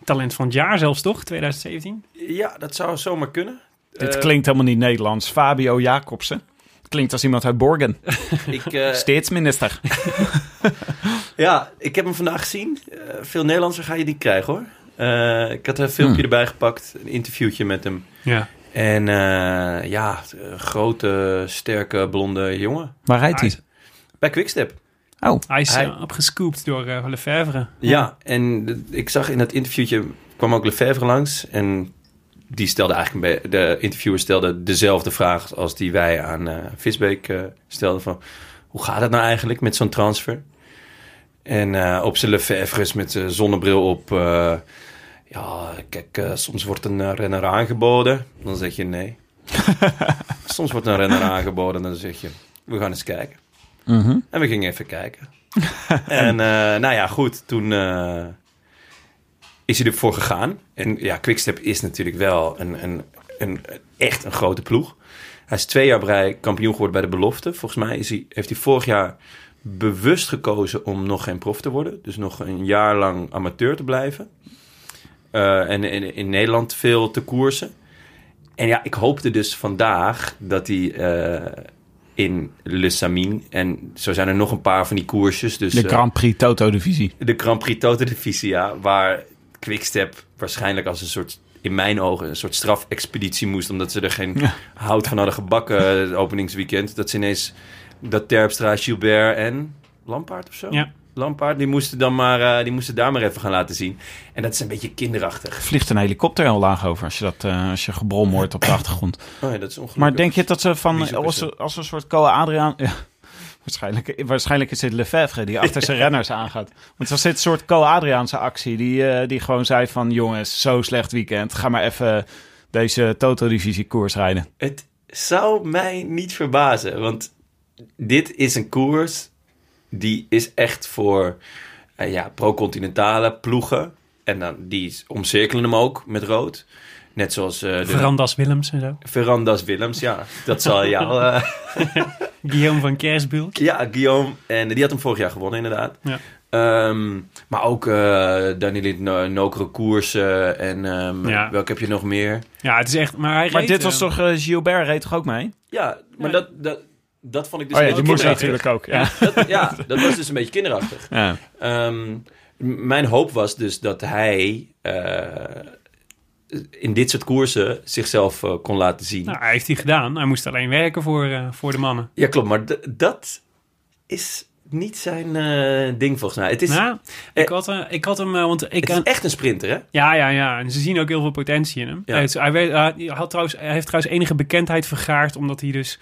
Talent van het jaar zelfs toch? 2017? Ja, dat zou zomaar kunnen. Dit klinkt helemaal niet Nederlands. Fabio Jacobsen. Klinkt als iemand uit Borgen. Ik, eh, Steeds minister. ja, ik heb hem vandaag gezien. Eh, veel Nederlandser ga je niet krijgen hoor. Eh, ik had een filmpje Hmm. erbij gepakt. Een interviewtje met hem. Ja. En eh, ja, grote, sterke, blonde jongen. Waar rijdt hij? Bij Quickstep. Oh, Hij is Hij- opgescoopt door eh, Lefebvre. Ja, en ik zag in dat interviewtje kwam ook Lefebvre langs. En die stelde eigenlijk, de interviewer stelde dezelfde vraag als die wij aan eh Visbeek eh, stelden. Van, hoe gaat het nou eigenlijk met zo'n transfer? En eh, op zijn Lefebvre's met zijn zonnebril op. ja, kijk, soms wordt een renner aangeboden. Dan zeg je nee. soms wordt een renner aangeboden. Dan zeg je, we gaan eens kijken. Mhm. En we gingen even kijken. en nou ja, goed, toen is hij ervoor gegaan. En ja, Quickstep is natuurlijk wel een, een, een, echt een grote ploeg. Hij is twee jaar brei kampioen geworden bij de belofte. Volgens mij is hij, heeft hij vorig jaar bewust gekozen om nog geen prof te worden. Dus nog een jaar lang amateur te blijven. Eh, en in, in Nederland veel te koersen. En ja, ik hoopte dus vandaag dat hij eh, in Le Samin... en zo zijn er nog een paar van die koersjes. Dus, de eh, Grand Prix Toto Divisie. de Grand Prix Toto Divisie, ja, waar Quickstep waarschijnlijk als een soort, in mijn ogen, een soort strafexpeditie moest, omdat ze er geen Ja. hout van hadden gebakken het openingsweekend. Dat ze ineens, dat Terpstra, Gilbert en Lampaard of zo? Ja. Lampaard, die moesten, dan maar, eh, die moesten daar maar even gaan laten zien. En dat is een beetje kinderachtig. Vliegt een helikopter heel laag over als je, dat, eh, als je gebrom hoort op de achtergrond. Oh ja, dat is ongelukkig. Maar denk je dat ze van als, als een soort Coa Adriaan... Ja, waarschijnlijk, waarschijnlijk is het Lefebvre die achter zijn renners aangaat. Want was dit soort Coa Adriaanse actie die, eh, die gewoon zei van... jongens, zo slecht weekend, ga maar even deze Toto-divisie koers rijden. Het zou mij niet verbazen, want dit is een koers die is echt voor eh, ja, pro-continentale ploegen. En dan, die omcirkelen hem ook met rood. Net zoals eh, de Verandas Willems en zo. Verandas Willems, ja. Dat zal jou... eh, Guillaume van Kersbulk. ja, Guillaume. En die had hem vorig jaar gewonnen, inderdaad. Ja. Ehm, maar ook eh Daniel no Nokere koersen en ehm, Ja. welke heb je nog meer? Ja, het is echt... Maar, hij Maar reed, dit was eh, toch... eh, Gilbert reed toch ook mee? Ja, maar Ja. Dat, dat, dat vond ik dus oh ja, een die beetje moest kinderachtig. natuurlijk ook. Ja. Dat, ja, dat was dus een beetje kinderachtig. Ja. Ehm, mijn hoop was dus dat hij eh, in dit soort koersen zichzelf eh, kon laten zien. Nou, hij heeft hij gedaan. Hij moest alleen werken voor, eh, voor de mannen. Ja, klopt, maar dat is niet zijn eh, ding volgens mij. Het is, Nou, ik, had, ik had hem... want ik, het is echt een sprinter, hè? Ja, ja, ja. En ze zien ook heel veel potentie in hem. Ja. Hij, hij, weet- hij had trouwens, hij heeft trouwens enige bekendheid vergaard... omdat hij dus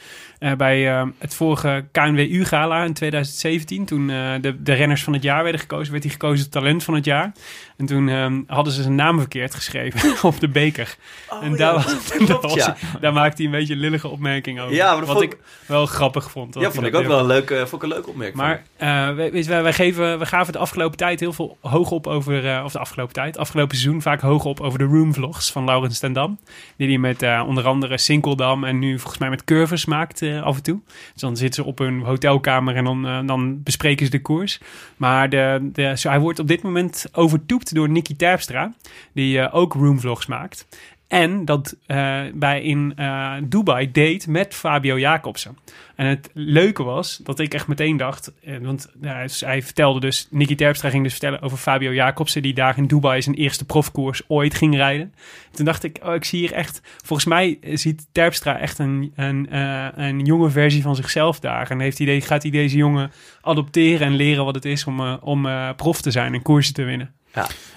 bij het vorige KNWU-gala in 2017... toen de, de renners van het jaar werden gekozen... werd hij gekozen tot talent van het jaar. En toen ehm, hadden ze zijn naam verkeerd geschreven op de beker. en daar, ja, was- klopt, daar, was ja. daar maakte hij een beetje een lillige opmerking over. Ja, maar dat wat vond ik wel grappig vond. dat Ja, vond ik ook wel een leuke, vond ik een leuke opmerking. Maar eh, we- weet je, wij, wij, geven, we gaven de afgelopen tijd heel veel hoog op over, eh, of de afgelopen tijd, afgelopen seizoen vaak hoog op over de room vlogs van Laurens ten Dam. Die hij met eh, onder andere Sinkeldam en nu volgens mij met Curvers maakt af en toe. Dus dan zitten ze op hun hotelkamer en dan, dan bespreken ze de koers. Maar de, de, zo, hij wordt op dit moment overtoept door Nicky Terpstra, die eh, ook room vlogs maakt. En dat bij in eh, Dubai deed met Fabio Jacobsen. En het leuke was dat ik echt meteen dacht, want ja, hij- vertelde dus, Nicky Terpstra ging dus vertellen over Fabio Jacobsen, die daar in Dubai zijn eerste profkoers ooit ging rijden. Toen dacht ik, oh, ik zie hier echt, volgens mij ziet Terpstra echt een, een, een jonge versie van zichzelf daar. En heeft idee, gaat hij deze jongen adopteren en leren wat het is om, om prof te zijn en koersen te winnen.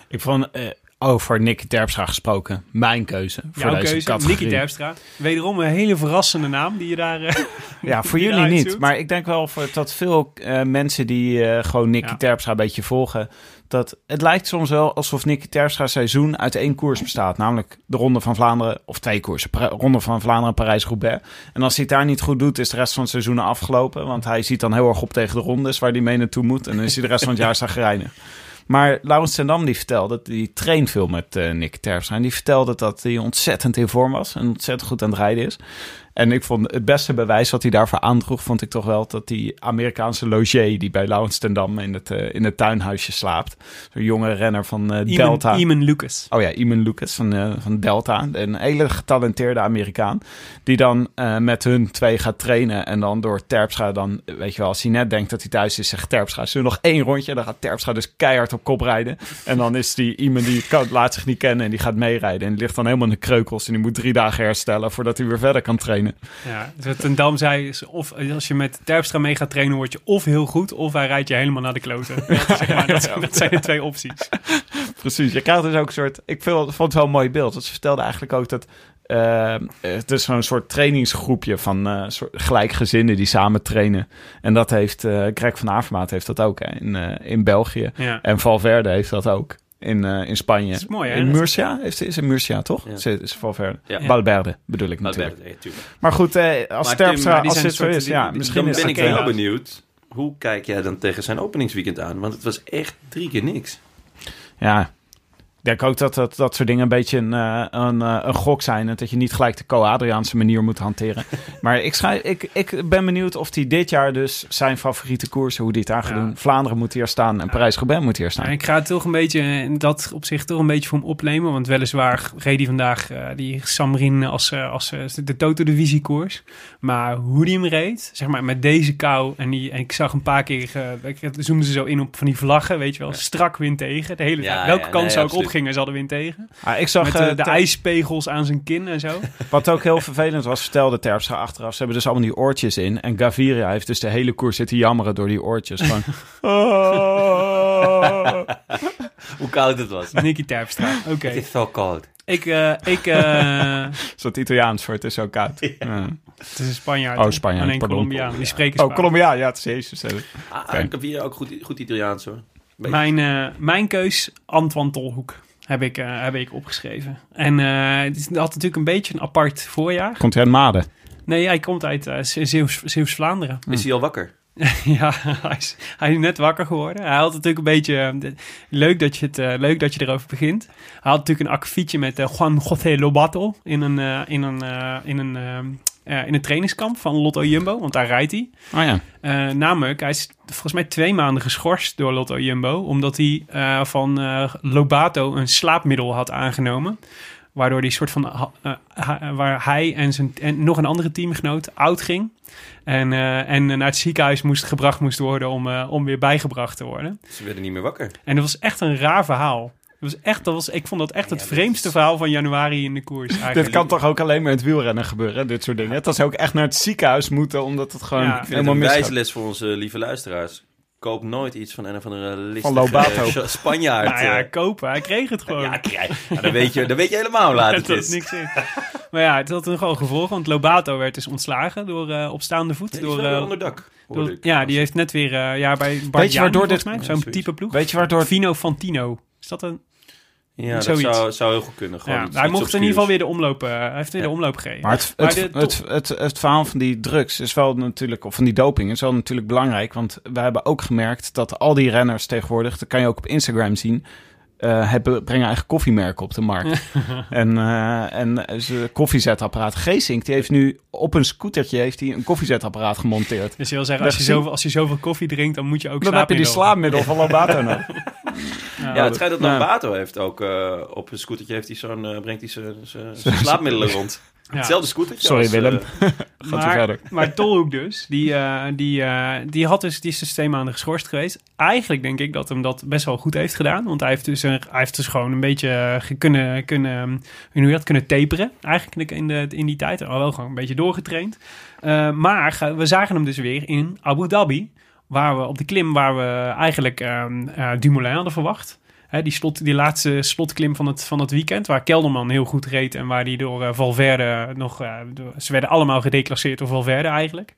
Ik vond, eh over Nicky Terpstra gesproken, mijn keuze voor Jouw deze keuze, categorie. Nicky Terpstra. Wederom een hele verrassende naam die je daar... eh, Ja, voor jullie niet. zoekt. Maar ik denk wel voor, dat veel eh, mensen die eh, gewoon Nicky Ja. Terpstra een beetje volgen... dat het lijkt soms wel alsof Nicky Terpstra's seizoen uit één koers bestaat. Namelijk de Ronde van Vlaanderen, of twee koersen. Ronde van Vlaanderen en Parijs-Roubaix. En als hij het daar niet goed doet, is de rest van het seizoen afgelopen. Want hij ziet dan heel erg op tegen de rondes waar hij mee naartoe moet. En dan is hij de rest van het jaar zagrijnig. Maar Laurens Tendam die vertelde, die traint veel met eh Nick Terpstra. En die vertelde dat hij ontzettend in vorm was. En ontzettend goed aan het rijden is. En ik vond het beste bewijs wat hij daarvoor aandroeg, vond ik toch wel dat die Amerikaanse logier die bij Laurens in het, eh, in het tuinhuisje slaapt. Zo'n jonge renner van eh, Delta. Eamon Lucas. Oh ja, Eamon Lucas van, eh, van Delta. Een hele getalenteerde Amerikaan. Die dan met hun twee gaat trainen. En dan door Terpstra dan, weet je wel, als hij net denkt dat hij thuis is, zegt Terpstra, zullen nog één rondje? Dan gaat Terpstra dus keihard op kop rijden. En dan is die Eamon die kan, laat zich niet kennen en die gaat meerijden. En die ligt dan helemaal in de kreukels. En die moet drie dagen herstellen voordat hij weer verder kan trainen. Ja, dus wat Ten Dam zei is, of als je met Terpstra mee gaat trainen, word je of heel goed, of hij rijdt je helemaal naar de kloten. Dat, zeg maar, dat, dat zijn de twee opties. Precies, je krijgt dus ook een soort... Ik vond het wel een mooi beeld. Want ze vertelde eigenlijk ook dat... eh, het is zo'n soort trainingsgroepje van eh, soort gelijkgezinden die samen trainen. En dat heeft eh Greg van Avermaat heeft dat ook hè, in, in België. Ja. En Valverde heeft dat ook in, eh, in Spanje. Dat is mooi, hè? In Murcia heeft, is in Murcia, toch? Ja. Is, is Valverde. Ja. Valverde bedoel ik natuurlijk. Maar goed, eh, als Terpstra, als dit zo is, die- ja, die- misschien Dan is ben het... ik heel benieuwd. Hoe kijk jij dan tegen zijn openingsweekend aan? Want het was echt drie keer niks. Ja, ik denk ook dat dat, dat soort dingen een beetje een, eh, een, eh, een gok zijn. En dat je niet gelijk de Co-Adriaanse manier moet hanteren. maar ik, schrijf, ik, ik ben benieuwd of hij dit jaar dus zijn favoriete koersen, hoe die het aan gaat Ja. doen. Vlaanderen moet hier staan en Parijs-Roubaix moet hier staan. Ik ga het toch een beetje, in dat op zich toch een beetje voor hem opnemen. Want weliswaar reed hij vandaag eh, die Samrin als, als de Toto-divisiekoers. Maar hoe die hem reed, zeg maar met deze kou. En, die, en ik zag een paar keer, ik zoomden ze zo in op van die vlaggen, weet je wel. Strak wind tegen, de hele Ja, tijd. Welke nee, zou ik absoluut. Opgingen, ze hadden wind tegen. Ah, ik zag Met eh, eh, de ijspegels aan zijn kin en zo. Wat ook heel vervelend was, vertelde Terpstra achteraf. Ze hebben dus allemaal die oortjes in. En Gaviria heeft dus de hele koers zitten jammeren door die oortjes. Gewoon, oh. Hoe koud het was. Nicky Terpstra, oké. Het is zo koud. Ik, eh, ik, eh, Zo'n Italiaans voor het is zo koud. Ja. het is een Spanjaard. Oh? Spanjaard, Alleen pardon. Colombiaan, die spreken Oh, Spaans. Colombia, ja, het is Jezus. Ah, Oké. Ik heb hier ook goed, goed Italiaans hoor. Mijn, eh, mijn keus, Antoine Tolhoek, heb ik, eh, heb ik opgeschreven. En eh, het is- had natuurlijk een beetje een apart voorjaar. Komt hij uit Maden? Nee, hij komt uit eh, Ze- Zeeuws- Zeeuws-Vlaanderen. Is hij al wakker? ja, hij is, hij is net wakker geworden. Hij had natuurlijk een beetje... leuk, dat je het, leuk dat je erover begint. Hij had natuurlijk een akkefietje met Juan José Lobato... in een, eh, in een, eh, in een, eh, in een trainingskamp van Lotto Jumbo. Want daar rijdt hij. Oh ja. Eh, namelijk, hij is volgens mij twee maanden geschorst door Lotto Jumbo. Omdat hij eh, van eh, Lobato een slaapmiddel had aangenomen. Waardoor hij soort van. eh, waar hij en, zijn, en nog een andere teamgenoot oud ging. En, eh, en naar het ziekenhuis moest gebracht moest worden om, eh, om weer bijgebracht te worden. Ze werden niet meer wakker. En dat was echt een raar verhaal. Dat was echt, dat was, ik vond dat echt het vreemdste verhaal van januari in de koers. Eigenlijk. Dit kan toch ook alleen maar in het wielrennen gebeuren, dit soort dingen. Dat ze ook echt naar het ziekenhuis moeten, omdat het gewoon Ja, Ik vind het helemaal een wijsles voor onze lieve luisteraars. Koop nooit iets van een of andere listige Lobato. eh, Spanjaard. Nou ja, eh. kopen. Hij kreeg het gewoon. ja, krijg- ja, dan, weet je, dan weet je helemaal hoe laat Het het had is. niks in. Maar ja, het had een gewoon gevolg. Want Lobato werd dus ontslagen door eh, op staande voet. Ja, die is door, wel eh, weer onder dak. hoorde door- ik. ja, die heeft net weer eh, ja, bij Bart Weet je waardoor dit- mij, zo'n type ploeg. Weet je waardoor... Fino Fantino. Is dat een... Ja, dat zou, zou heel goed kunnen. Gewoon Ja, iets- hij iets mocht in ieder geval weer de omloop... eh, hij heeft weer de omloop gereden. Maar het, Maar het, de het, het, het, verhaal van die drugs is wel natuurlijk, of van die doping, is wel natuurlijk belangrijk. Want we hebben ook gemerkt dat al die renners tegenwoordig, dat kan je ook op Instagram zien, eh, hebben, brengen eigen koffiemerken op de markt. en eh en zijn koffiezetapparaat. Geesink, die heeft nu op een scootertje heeft hij een koffiezetapparaat gemonteerd. Dus je wil zeggen, als je, zoveel, als je zoveel koffie drinkt, dan moet je ook Dan heb je die slaapmiddel. van Lobato nodig. Ja, het schijnt dat Ja. Lambato heeft ook eh, op een scootertje heeft hij zo'n, eh, brengt hij zijn- slaapmiddelen rond. Ja. Hetzelfde scootertje. Sorry als, Willem. eh, Gaat u maar, verder. maar Tolhoek dus, die, eh, die, eh, die had dus die is dus twee maanden geschorst geweest. Eigenlijk denk ik dat hem dat best wel goed heeft gedaan. Want hij heeft dus, een, hij heeft dus gewoon een beetje kunnen, kunnen, hoe noem je dat, kunnen taperen. Eigenlijk in, de, in die tijd. Al wel gewoon een beetje doorgetraind. Eh, maar we zagen hem dus weer in Abu Dhabi. Waar we op de klim waar we eigenlijk ehm eh, Dumoulin hadden verwacht. Die, slot, die laatste slotklim van het, van het weekend, waar Kelderman heel goed reed en waar die door eh, Valverde nog... eh, ze werden allemaal gedeclasseerd door Valverde eigenlijk.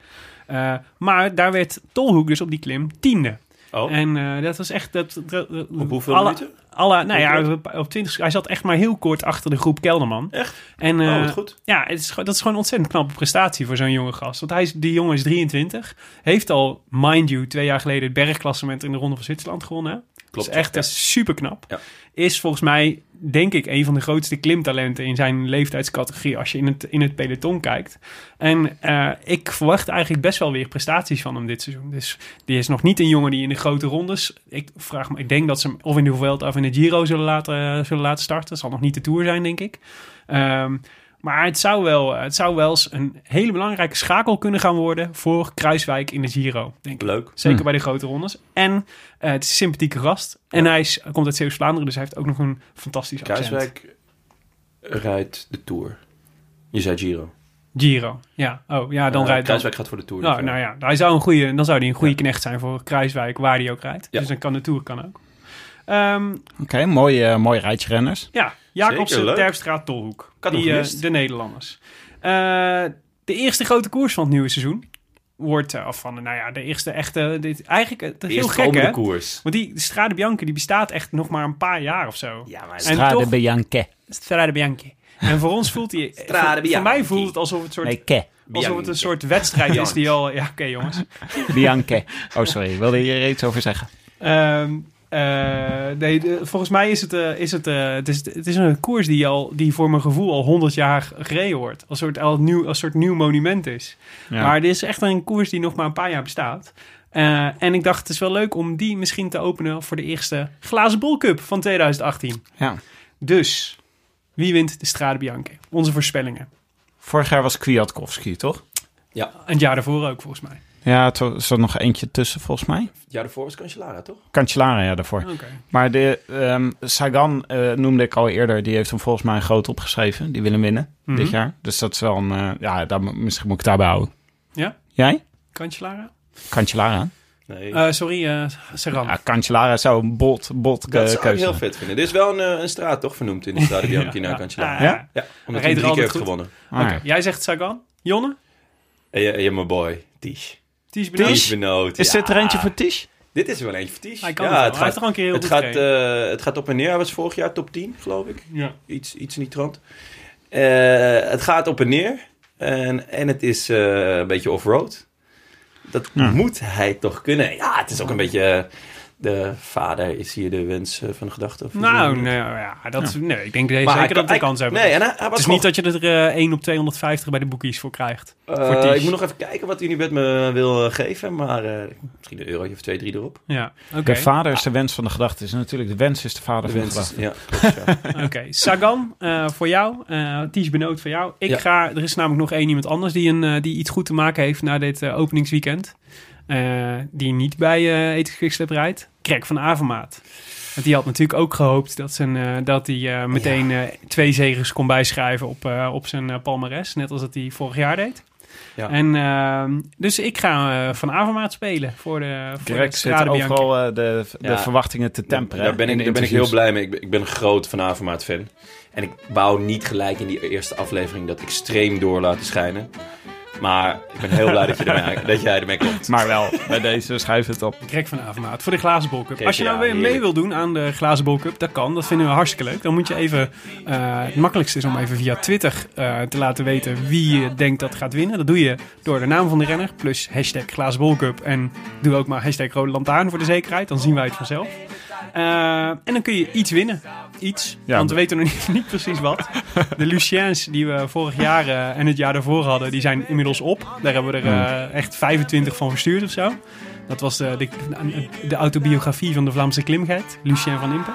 Maar daar werd Tolhoek dus op die klim tiende. Oh, En eh, dat was echt... Dat, dat- dat- op hoeveel alle, minuten? Alle, nou ja, op, op 20, hij zat echt maar heel kort achter de groep Kelderman. Echt? En, Oh, wat goed. ja, het is, dat is gewoon een ontzettend knappe prestatie voor zo'n jonge gast. Want hij is, die jongen is 23. Heeft al, mind you, twee jaar geleden het bergklassement in de Ronde van Zwitserland gewonnen. Klopt. Dat is echt ja. dat is super knap. Ja. Is volgens mij, denk ik, een van de grootste klimtalenten in zijn leeftijdscategorie als je in het, in het peloton kijkt. En eh, ik verwacht eigenlijk best wel weer prestaties van hem dit seizoen. Dus die is nog niet een jongen die in de grote rondes. Ik vraag me, ik denk dat ze hem of in de Vuelta of in de Giro zullen laten, zullen laten starten. Het zal nog niet de Tour zijn, denk ik. Ehm, maar het zou, wel, het zou wel eens een hele belangrijke schakel kunnen gaan worden voor Kruiswijk in de Giro, denk ik. Leuk. Zeker Hm. bij de grote rondes. En eh, het is een sympathieke gast. En hij is, komt uit Zeeuws-Vlaanderen, dus hij heeft ook nog een fantastisch accent. Kruiswijk rijdt de Tour. Je zei Giro. Giro, ja. Oh, ja, dan Eh, rijdt dan. Kruiswijk gaat voor de Tour. Nou, nou ja, hij zou een goede, dan zou hij een goede Ja. knecht zijn voor Kruiswijk, waar hij ook rijdt. Ja. Dus dan kan de Tour kan ook. Ehm, Oké, mooi, eh, mooi rijtje renners. ja, Jacobsen, Zeker, leuk. Terpstra, Tolhoek. Die, eh, de Nederlanders. Eh, de eerste grote koers van het nieuwe seizoen wordt, eh, of van, nou ja, de eerste echte, dit, eigenlijk, eh, het is heel Eerst gek komende hè. koers. Want die de Strade Bianca die bestaat echt nog maar een paar jaar of zo. Ja, maar En Strade toch- Bianche. Strade Bianca. En voor ons voelt hij... Strade voor, voor mij voelt het alsof het, soort, Nee, ke. alsof het een soort wedstrijd is die al... Ja, oké jongens. Bianche. Oh, sorry. Wilde je er iets over zeggen? Ehm, eh, nee, de- volgens mij is het, eh, is het, eh, het, is, het is een koers die, al, die voor mijn gevoel al 100 jaar gereden wordt. Als soort, al nieuw, als soort nieuw monument is. Ja. Maar dit is echt een koers die nog maar een paar jaar bestaat. Eh, en ik dacht, het is wel leuk om die misschien te openen voor de eerste Glazen Bol Cup van 2018. ja. Dus, wie wint de Strade Bianca? Onze voorspellingen. Vorig jaar was Kwiatkowski, toch? En het jaar daarvoor ook, volgens mij. Ja, er zat nog eentje tussen, volgens mij. Ja, daarvoor was Cancellara, toch? Cancellara, ja, daarvoor. Oké. Maar de ehm, Sagan eh, noemde ik al eerder. Die heeft hem volgens mij groot opgeschreven. Die wil hem winnen Mhm. dit jaar. Dus dat is wel een... eh, ja, daar, misschien moet ik het daarbij houden. Ja? Jij? Cancellara? Cancellara? Nee. Eh, sorry, eh Sagan. Ja, Cancellara zou een bot, bot dat zou ik heel vet vinden. Er is wel een, een straat toch vernoemd in de Strade Bianchi naar Cancellara. Ja? Ja, omdat Hij drie keer heeft goed. gewonnen. Ah, Oké, ja. jij zegt Sagan. Jonne? En je, en je mijn boy, Ties. Ties Benoot? Ties Benoot. Is ja. dit er eentje voor Tisch? Dit is er wel eentje voor Ties. Hij kan het er al een keer heel het goed gaat, eh, het gaat op en neer. Hij was vorig jaar top 10, geloof ik. Ja. Iets, iets in die trant. Eh, het gaat op en neer. En, en het is eh, een beetje off-road. Dat Ja. moet hij toch kunnen. Ja, het is ook een beetje... de vader is hier de wens eh, van de gedachte. of Nou, nee, ja, dat, nee, ik denk dat zeker hij- dat hij- kans hebben. Nee, en hij, hij het is niet dat je er eh 1 op 250 bij de boekies voor krijgt. Eh, voor ik moet nog even kijken wat Unibet me wil geven. Maar eh, misschien een eurotje of twee, drie erop. Ja, oké. De vader is de wens van de gedachte. Is natuurlijk de wens is de vader De van de gedachte. ja. Oké, Sagan eh, voor jou, eh Ties Benoot voor jou. Ik Ja. ga, er is namelijk nog één iemand anders die, een, die iets goed te maken heeft na dit openingsweekend. Eh, die niet bij eh Quickstep rijdt. Krek van Avermaat. Want die had natuurlijk ook gehoopt dat, zijn, eh, dat hij eh, meteen eh, twee zegers kon bijschrijven op, eh, op zijn palmares. Net als dat hij vorig jaar deed. Ja. En, ehm, dus ik ga eh, van Avermaat spelen voor de, voor zit overal eh, de, de Ja. verwachtingen te temperen. Daar ben, ik, daar ben ik heel blij mee. Ik ben, ik ben een groot Van Avermaat fan. En ik wou niet gelijk in die eerste aflevering dat extreem door laten schijnen. Maar ik ben heel blij dat, je ermee, dat jij ermee komt. Maar wel, bij deze schuif het op. Greg van Avermaat voor de Glazen Bol Cup. Kijk, Als je nou weer mee wil doen aan de Glazen Bol Cup, dat kan. Dat vinden we hartstikke leuk. Dan moet je even... eh, het makkelijkste is om even via Twitter eh, te laten weten wie je denkt dat gaat winnen. Dat doe je door de naam van de renner plus hashtag Glazen Bol Cup. En doe ook maar hashtag Rode Lantaarn voor de zekerheid. Dan zien wij het vanzelf. Eh, en dan kun je iets winnen. Iets. Ja. Want we weten nog niet, niet precies wat. De Luciens die we vorig jaar eh, en het jaar daarvoor hadden, die zijn inmiddels op. Daar hebben we er eh, echt 25 van verstuurd of zo. Dat was de, de, de autobiografie van de Vlaamse klimgeit, Lucien van Impe.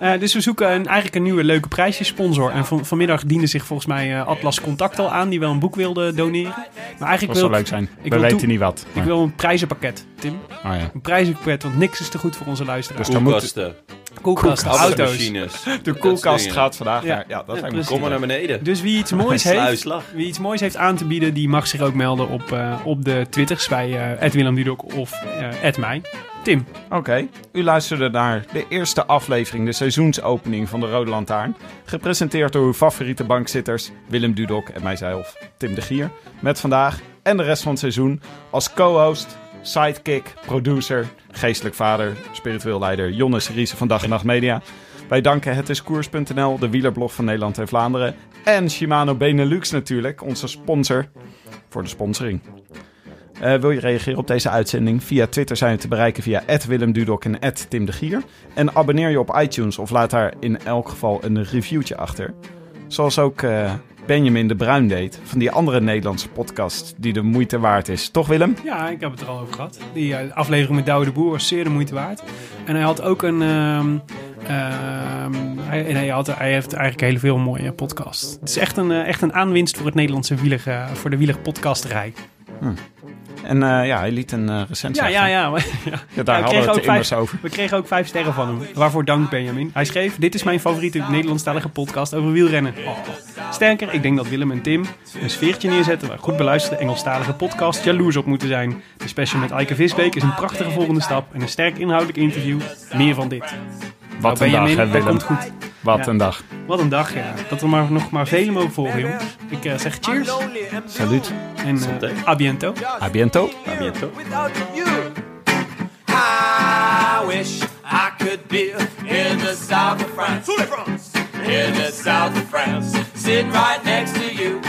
Eh, dus we zoeken een, eigenlijk een nieuwe leuke prijssponsor. En van, vanmiddag diende zich volgens mij eh, Atlas Contact al aan, die wel een boek wilde doneren. Maar eigenlijk Dat wil zou ik- leuk zijn. ik We wil weten toe- niet wat. Ik wil een prijzenpakket, Tim. Oh ja. Een prijzenpakket, want niks is te goed voor onze luisteraars. Dus dan Koelkasten, Koelkasten, auto's. de koelkast gaat vandaag Ja. naar... Ja, dat Ja. Kom maar naar beneden. Dus wie iets moois heeft, wie iets moois heeft aan te bieden, die mag zich ook melden op, eh, op de Twitters bij uh, Willem Dudok of uh, mij. Tim. Oké, u luisterde naar de eerste aflevering, de seizoensopening van de Rode Lantaarn. Gepresenteerd door uw favoriete bankzitters Willem Dudok en mijzelf, Tim de Gier. Met vandaag en de rest van het seizoen als co-host, sidekick, producer, geestelijk vader, spiritueel leider Jonne Seriese van Dag en Nacht Media. Wij danken Het is Koers.nl, de wielerblog van Nederland en Vlaanderen. En Shimano Benelux natuurlijk, onze sponsor, voor de sponsoring. Uh, wil je reageren op deze uitzending? Via Twitter zijn we te bereiken via Willem Dudok en Tim de Gier. En abonneer je op iTunes of laat daar in elk geval een reviewtje achter. Zoals ook uh, Benjamin de Bruin deed van die andere Nederlandse podcast die de moeite waard is. Toch Willem? Ja, ik heb het er al over gehad. Die uh, aflevering met Douwe de Boer was zeer de moeite waard. En hij had ook een... Um, um, hij, hij, had, hij heeft eigenlijk heel veel mooie podcasts. Het is echt een, echt een aanwinst voor het Nederlandse wieler, uh, voor de wielerpodcasterij. Hm. En uh, ja, hij liet een uh, recensie. Ja, ja, ja. ja. ja daar ja, hadden we het vijf, over. We kregen ook vijf sterren van hem. Waarvoor dank, Benjamin. Hij schreef: Dit is mijn favoriete Nederlandstalige podcast over wielrennen. Oh. Sterker, ik denk dat Willem en Tim een sfeertje neerzetten waar goed beluisterde Engelstalige podcast jaloers op moeten zijn. De special met Eike Visbeek is een prachtige volgende stap en een sterk inhoudelijk interview. Meer van dit. Wat nou, een Benjamin, dag, hè, Willem. komt goed. Wat ja. een dag. Wat een dag, ja. Dat we maar, nog maar vele mogen volgen, jongens. Ik uh, zeg cheers. Salut. En uh, a biento. A biento. A biento. I wish I could be in the south of France. In the south of France. Sitting right next to you.